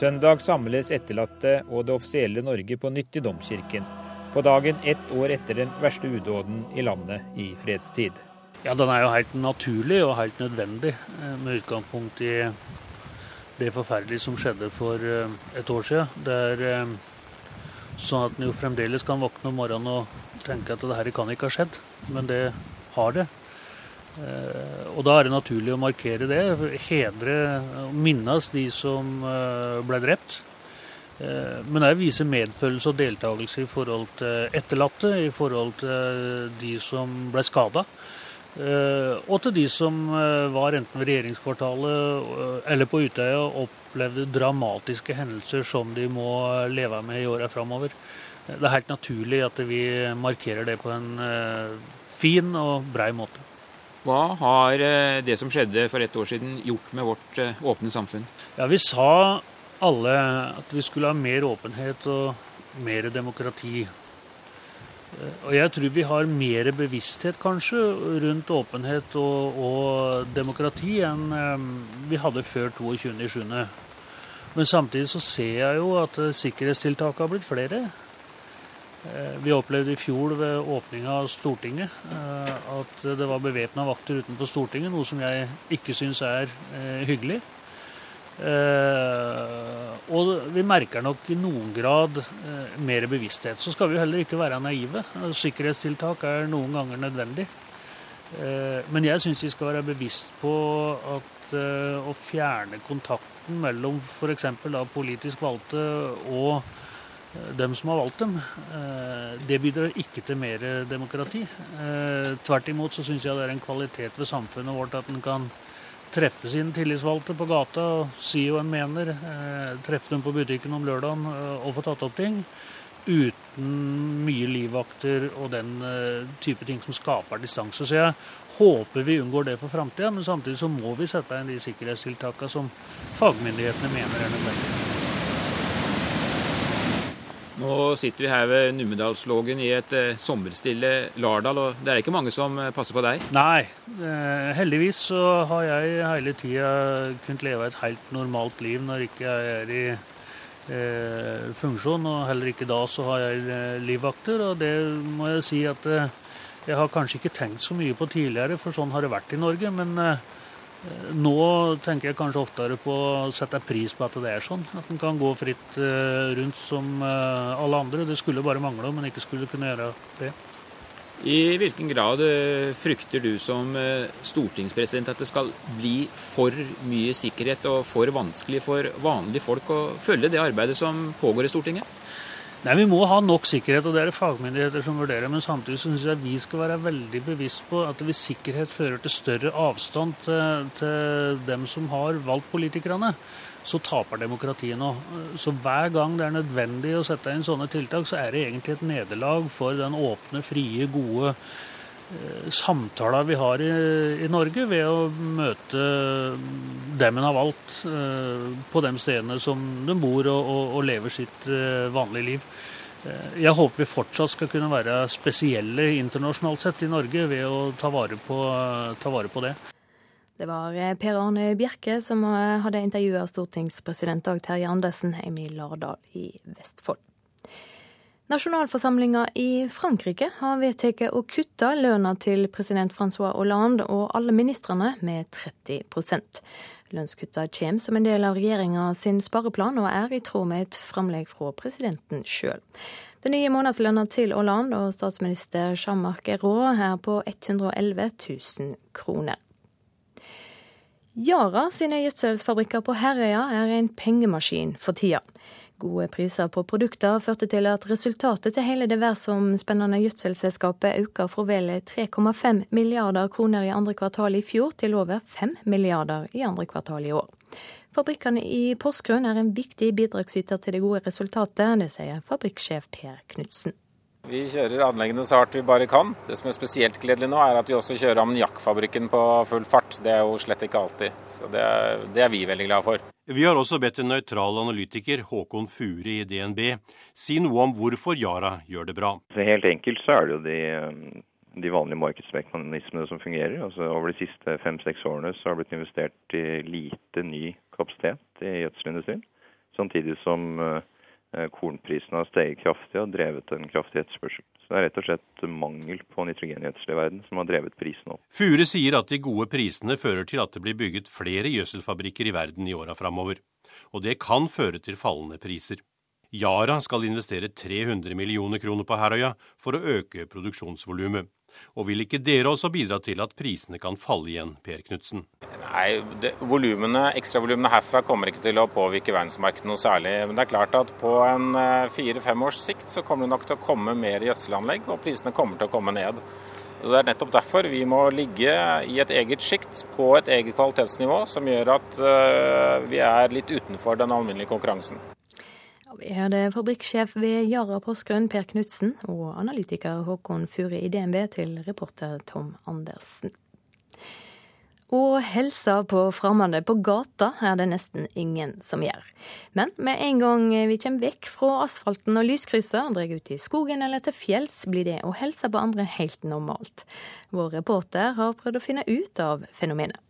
Søndag samles etterlatte og det offisielle Norge på nytt i domkirken. På dagen ett år etter den verste udåden i landet i fredstid. Ja, Den er jo helt naturlig og helt nødvendig, med utgangspunkt i det forferdelige som skjedde for et år siden. Det er sånn at en jo fremdeles kan våkne om morgenen og tenke at det her kan ikke ha skjedd, men det har det. Og da er det naturlig å markere det, hedre og minnes de som ble drept. Men òg vise medfølelse og deltakelse i forhold til etterlatte, i forhold til de som ble skada. Og til de som var enten ved regjeringskvartalet eller på Utøya og opplevde dramatiske hendelser som de må leve med i åra framover. Det er helt naturlig at vi markerer det på en fin og brei måte. Hva har eh, det som skjedde for ett år siden gjort med vårt eh, åpne samfunn? Ja, Vi sa alle at vi skulle ha mer åpenhet og mer demokrati. Eh, og jeg tror vi har mer bevissthet kanskje rundt åpenhet og, og demokrati enn vi hadde før 22.7. Men samtidig så ser jeg jo at sikkerhetstiltakene har blitt flere. Eh, vi opplevde i fjor ved åpninga av Stortinget eh, at det var bevæpna vakter utenfor Stortinget, noe som jeg ikke syns er eh, hyggelig. Og vi merker nok i noen grad mer bevissthet. Så skal vi heller ikke være naive. Sikkerhetstiltak er noen ganger nødvendig. Men jeg syns vi skal være bevisst på at å fjerne kontakten mellom f.eks. politisk valgte og dem som har valgt dem. Eh, det bidrar ikke til mer demokrati. Eh, tvert imot så syns jeg det er en kvalitet ved samfunnet vårt at en kan treffe sine tillitsvalgte på gata og si hva en mener. Eh, treffe dem på butikken om lørdagen og få tatt opp ting. Uten mye livvakter og den type ting som skaper distanse. Så jeg håper vi unngår det for framtida, men samtidig så må vi sette inn de sikkerhetstiltakene som fagmyndighetene mener er nødvendige. Nå sitter vi her ved Numedalslågen i et eh, sommerstille Lardal, og det er ikke mange som eh, passer på deg? Nei, eh, heldigvis så har jeg hele tida kunnet leve et helt normalt liv når ikke jeg er i eh, funksjon, og heller ikke da så har jeg eh, livvakter. Og det må jeg si at eh, jeg har kanskje ikke tenkt så mye på tidligere, for sånn har det vært i Norge. men nå tenker jeg kanskje oftere på å sette pris på at det er sånn. At en kan gå fritt eh, rundt som eh, alle andre. Det skulle bare mangle om en ikke skulle kunne gjøre det. I hvilken grad eh, frykter du som stortingspresident at det skal bli for mye sikkerhet og for vanskelig for vanlige folk å følge det arbeidet som pågår i Stortinget? Nei, Vi må ha nok sikkerhet, og det er det fagmyndigheter som vurderer. Men samtidig syns jeg vi skal være veldig bevisst på at hvis sikkerhet fører til større avstand til, til dem som har valgt politikerne, så taper demokratiet nå. Så hver gang det er nødvendig å sette inn sånne tiltak, så er det egentlig et nederlag for den åpne, frie, gode samtaler vi har i, i, Norge ved å møte dem en har valgt eh, på de stedene som de bor og, og, og lever sitt eh, vanlige liv. Jeg håper vi fortsatt skal kunne være spesielle internasjonalt sett i Norge ved å ta vare på, ta vare på det. Det var Per Arne Bjerke som hadde intervjua stortingspresident Dag Terje Andersen hjemme i Lardal i Vestfold. Nasjonalforsamlinga i Frankrike har vedtatt å kutte lønna til president Francois Hollande og alle ministrene med 30% Lønnskutta kommer som en del av regjeringa sin spareplan, og er i tråd med et framlegg fra presidenten sjøl. Den nye månedslønna til Hollande og statsminister Jean-Marc Ayrault er på 111 000 kroner. Yara sine gjødselsfabrikker på Herøya er en pengemaskin for tida. Gode priser på produkter førte til at resultatet til hele det verdensomspennende gjødselselskapet økte fra vel 3,5 milliarder kroner i andre kvartal i fjor til over 5 milliarder i andre kvartal i år. Fabrikkene i Porsgrunn er en viktig bidragsyter til det gode resultatet, det sier fabrikksjef Per Knutsen. Vi kjører anleggene så hardt vi bare kan. Det som er spesielt gledelig nå, er at vi også kjører ammoniakkfabrikken på full fart. Det er jo slett ikke alltid. Så det er, det er vi veldig glad for. Vi har også bedt en nøytral analytiker, Håkon Fure i DNB, si noe om hvorfor Yara gjør det bra. Helt enkelt så er det jo de, de vanlige markedsmekanismene som fungerer. Altså Over de siste fem-seks årene så har det blitt investert i lite ny kapasitet i gjødselindustrien. Samtidig som uh, kornprisen har steget kraftig og drevet en kraftig etterspørsel. Så det er rett og slett mangel på nitrogengjødsel i verden som har drevet prisen opp. Fure sier at de gode prisene fører til at det blir bygget flere gjødselfabrikker i verden i åra framover. Og det kan føre til fallende priser. Yara skal investere 300 millioner kroner på Herøya for å øke produksjonsvolumet. Og vil ikke dere også bidra til at prisene kan falle igjen, Per Knutsen? Nei, volumene, Ekstravolumene herfra kommer ikke til å påvirke verdensmarkedet noe særlig. Men det er klart at på en fire-fem års sikt så kommer det nok til å komme mer gjødselanlegg, og prisene kommer til å komme ned. Det er nettopp derfor vi må ligge i et eget sjikt på et eget kvalitetsnivå, som gjør at vi er litt utenfor den alminnelige konkurransen. Er det fabrikksjef ved Yara Porsgrunn, Per Knutsen, og analytiker Håkon Fure i DNB til reporter Tom Andersen. Og helsa på fremmede på gata er det nesten ingen som gjør. Men med en gang vi kommer vekk fra asfalten og lyskrysset, drar ut i skogen eller til fjells, blir det å helse på andre helt normalt. Vår reporter har prøvd å finne ut av fenomenet.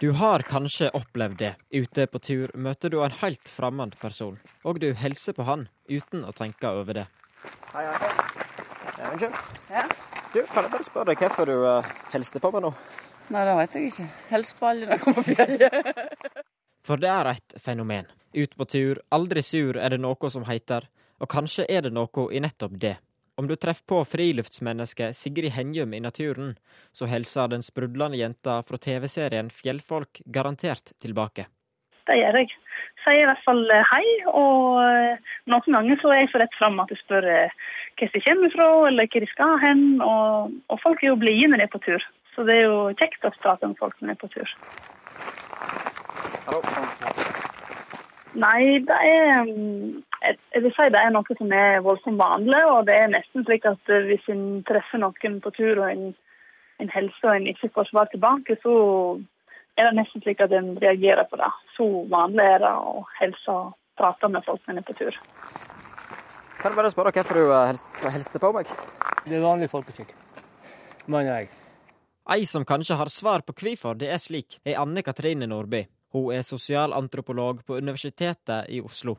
Du har kanskje opplevd det. Ute på tur møter du en helt fremmed person, og du hilser på han uten å tenke over det. Hei, hei. Ja, unnskyld. Ja. Du, Kan jeg bare spørre deg hvorfor du uh, hilste på meg nå? Nei, det vet jeg ikke. Hils på alle når jeg kommer på fjellet. <laughs> For det er et fenomen. Ut på tur, aldri sur er det noe som heter, og kanskje er det noe i nettopp det. Om du treffer på friluftsmennesket Sigrid Henjum i naturen, så hilser den sprudlende jenta fra TV-serien Fjellfolk garantert tilbake. Det gjør jeg. Sier i hvert fall eh, hei, og eh, noen ganger så er jeg så rett fram at jeg spør hvor de kommer fra, eller hvor de skal hen. Og, og folk er jo blide når de er på tur. Så det er jo kjekt å prate med folk når de er på tur. Nei, det er Jeg vil si det er noe som er voldsomt vanlig. Og det er nesten slik at hvis en treffer noen på tur og en, en hilser og en ikke får svar tilbake, så er det nesten slik at en reagerer på det. Så vanlig er det å hilse og prate med folk når en er på tur. Kan jeg bare spørre hvorfor du eh, hilste på meg? Det er vanlig folkeskikk, mener jeg. Ei som kanskje har svar på hvorfor det er slik, er Anne Katrine Nordby. Hun er sosialantropolog på Universitetet i Oslo.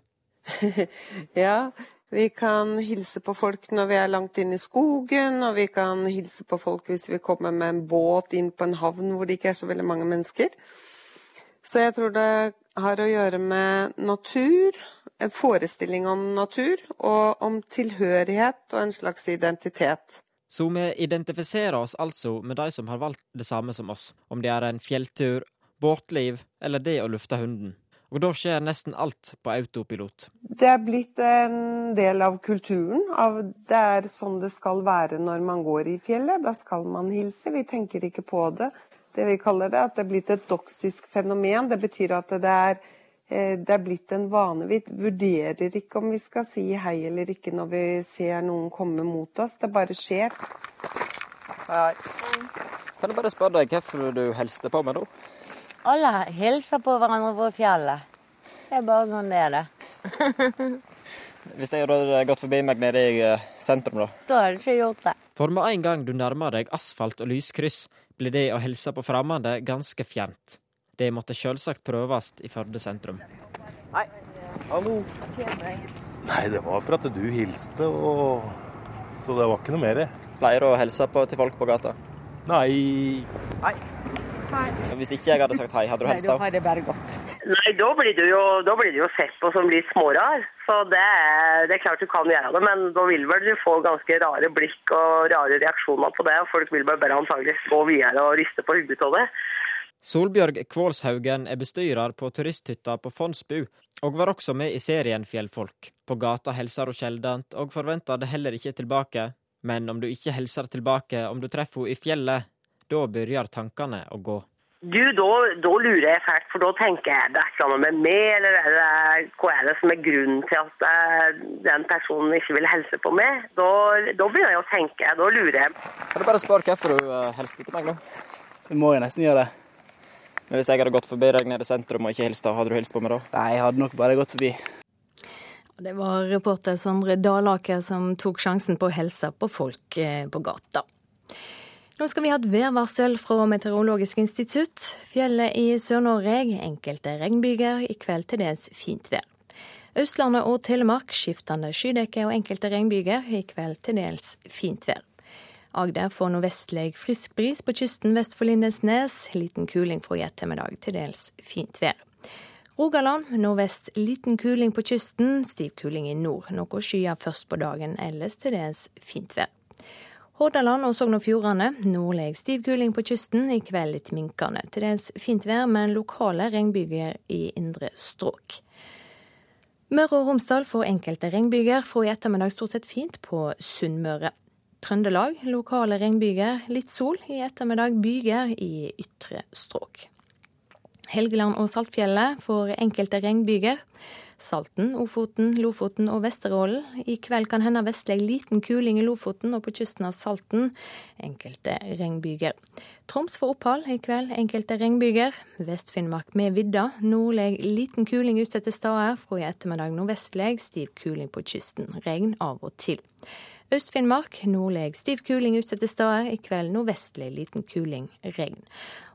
<laughs> ja, vi kan hilse på folk når vi er langt inn i skogen, og vi kan hilse på folk hvis vi kommer med en båt inn på en havn hvor det ikke er så veldig mange mennesker. Så jeg tror det har å gjøre med natur, en forestilling om natur, og om tilhørighet og en slags identitet. Så vi identifiserer oss altså med de som har valgt det samme som oss, om det er en fjelltur, båtliv eller det å lufte hunden. Og da skjer nesten alt på autopilot. Det er blitt en del av kulturen. Av det er sånn det skal være når man går i fjellet. Da skal man hilse. Vi tenker ikke på det det vi kaller det, at det er blitt et doksisk fenomen. Det betyr at det er, eh, det er blitt en vane. Vi vurderer ikke om vi skal si hei eller ikke når vi ser noen komme mot oss. Det bare skjer. Hei, hei. Kan jeg bare spørre deg hvorfor du hilste på meg nå? Alle hilser på hverandre på fjellet. Det er bare sånn det er, det. <laughs> Hvis jeg hadde gått forbi meg nede i eh, sentrum, da? Da hadde du ikke gjort det. For med en gang du nærmer deg asfalt og lyskryss, blir det å hilse på fremmede ganske fjernt. Det måtte selvsagt prøves i Førde sentrum. Hei. Hallo. Nei, det var for at du hilste, og så det var ikke noe mer. Pleier du å hilse på til folk på gata? Nei. Hei. Hei. Hvis ikke jeg hadde sagt hei, hadde du helst da? Nei, da det bare gått. Nei, da blir du jo, da blir du jo sett på som litt smårar. Så det det er, klart du kan gjøre det, men da vil vel du få ganske rare blikk og rare reaksjoner på det. og Folk vil bare antagelig gå videre og riste på hodet av det. Solbjørg Kvålshaugen er bestyrer på turisthytta på Fondsbu, og var også med i serien Fjellfolk. På gata hilser hun sjeldent, og forventer det heller ikke tilbake. Men om du ikke hilser tilbake om du treffer henne i fjellet, da begynner tankene å gå. Du, da, da, lurer jeg fælt, for da tenker jeg det er annet med meg, eller er det, hva er det som er grunnen til at eh, den personen ikke vil hilse på meg? Da, da, begynner jeg å tenke, da lurer jeg. Kan du bare spørre hvorfor du hilste til meg nå? Det må jeg nesten gjøre. Men Hvis jeg hadde gått forbi deg nede i sentrum og ikke hilst, hadde du hilst på meg da? Nei, jeg hadde nok bare gått forbi. Det var reporter Sondre Dalaker som tok sjansen på å hilse på folk eh, på gata. Nå skal vi ha et værvarsel fra Meteorologisk institutt. Fjellet i Sør-Norge enkelte regnbyger, i kveld til dels fint vær. Østlandet og Telemark skiftende skydekke og enkelte regnbyger, i kveld til dels fint vær. Agder får nordvestlig frisk bris på kysten vest for Lindesnes. Liten kuling fra i ettermiddag, til dels fint vær. Rogaland nordvest liten kuling på kysten, stiv kuling i nord. Noe skyer først på dagen, ellers til dels fint vær. Hordaland og Sogn og Fjordane nordlig stiv kuling på kysten, i kveld litt minkende. Til dels fint vær, men lokale regnbyger i indre strøk. Møre og Romsdal får enkelte regnbyger, fra i ettermiddag stort sett fint på Sunnmøre. Trøndelag lokale regnbyger, litt sol. I ettermiddag byger i ytre strøk. Helgeland og Saltfjellet får enkelte regnbyger. Salten, Ofoten, Lofoten og Vesterålen. I kveld kan hende vestlig liten kuling i Lofoten og på kysten av Salten. Enkelte regnbyger. Troms får opphold i kveld, enkelte regnbyger. Vest-Finnmark med vidda. Nordlig liten kuling utsatte steder. Fra i ettermiddag nordvestlig stiv kuling på kysten. Regn av og til. Øst-Finnmark nordlig stiv kuling utsatte steder. I kveld nordvestlig liten kuling, regn.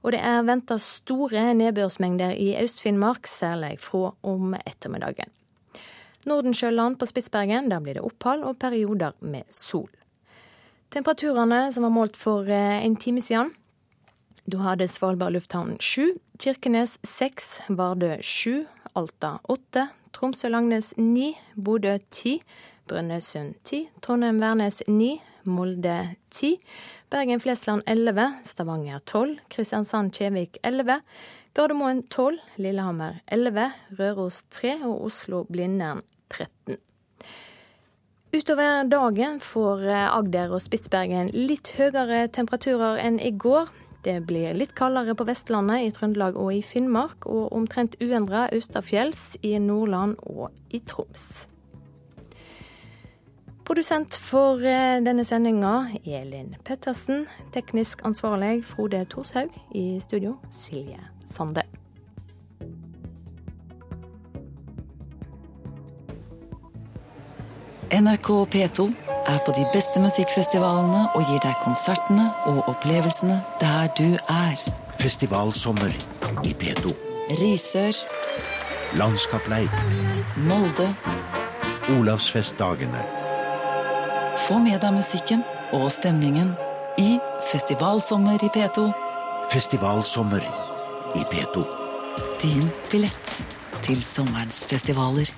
Og det er venta store nedbørsmengder i Øst-Finnmark, særlig fra om ettermiddagen. Nordensjøland på Spitsbergen, der blir det opphold og perioder med sol. Temperaturene som var målt for en time siden. Da hadde Svalbard lufthavn sju, Kirkenes seks, Vardø sju, Alta åtte, Tromsø-Langnes ni, Bodø ti, Brønnøysund ti, Trondheim-Værnes ni, Molde ti, Bergen-Flesland elleve, Stavanger tolv, Kristiansand-Kjevik elleve, Gardermoen tolv, Lillehammer elleve, Røros tre og Oslo-Blindern 13. Utover dagen får Agder og Spitsbergen litt høyere temperaturer enn i går. Det blir litt kaldere på Vestlandet, i Trøndelag og i Finnmark, og omtrent uendra østafjells i Nordland og i Troms. Produsent for denne sendinga Elin Pettersen. Teknisk ansvarlig Frode Thorshaug. I studio Silje Sande. NRK P2 er på de beste musikkfestivalene og gir deg konsertene og opplevelsene der du er. Festivalsommer i P2. Risør. Landskapleik. Molde. Olavsfestdagene. Få med deg musikken og stemningen i Festivalsommer i P2. Festivalsommer i P2. Din billett til sommerens festivaler.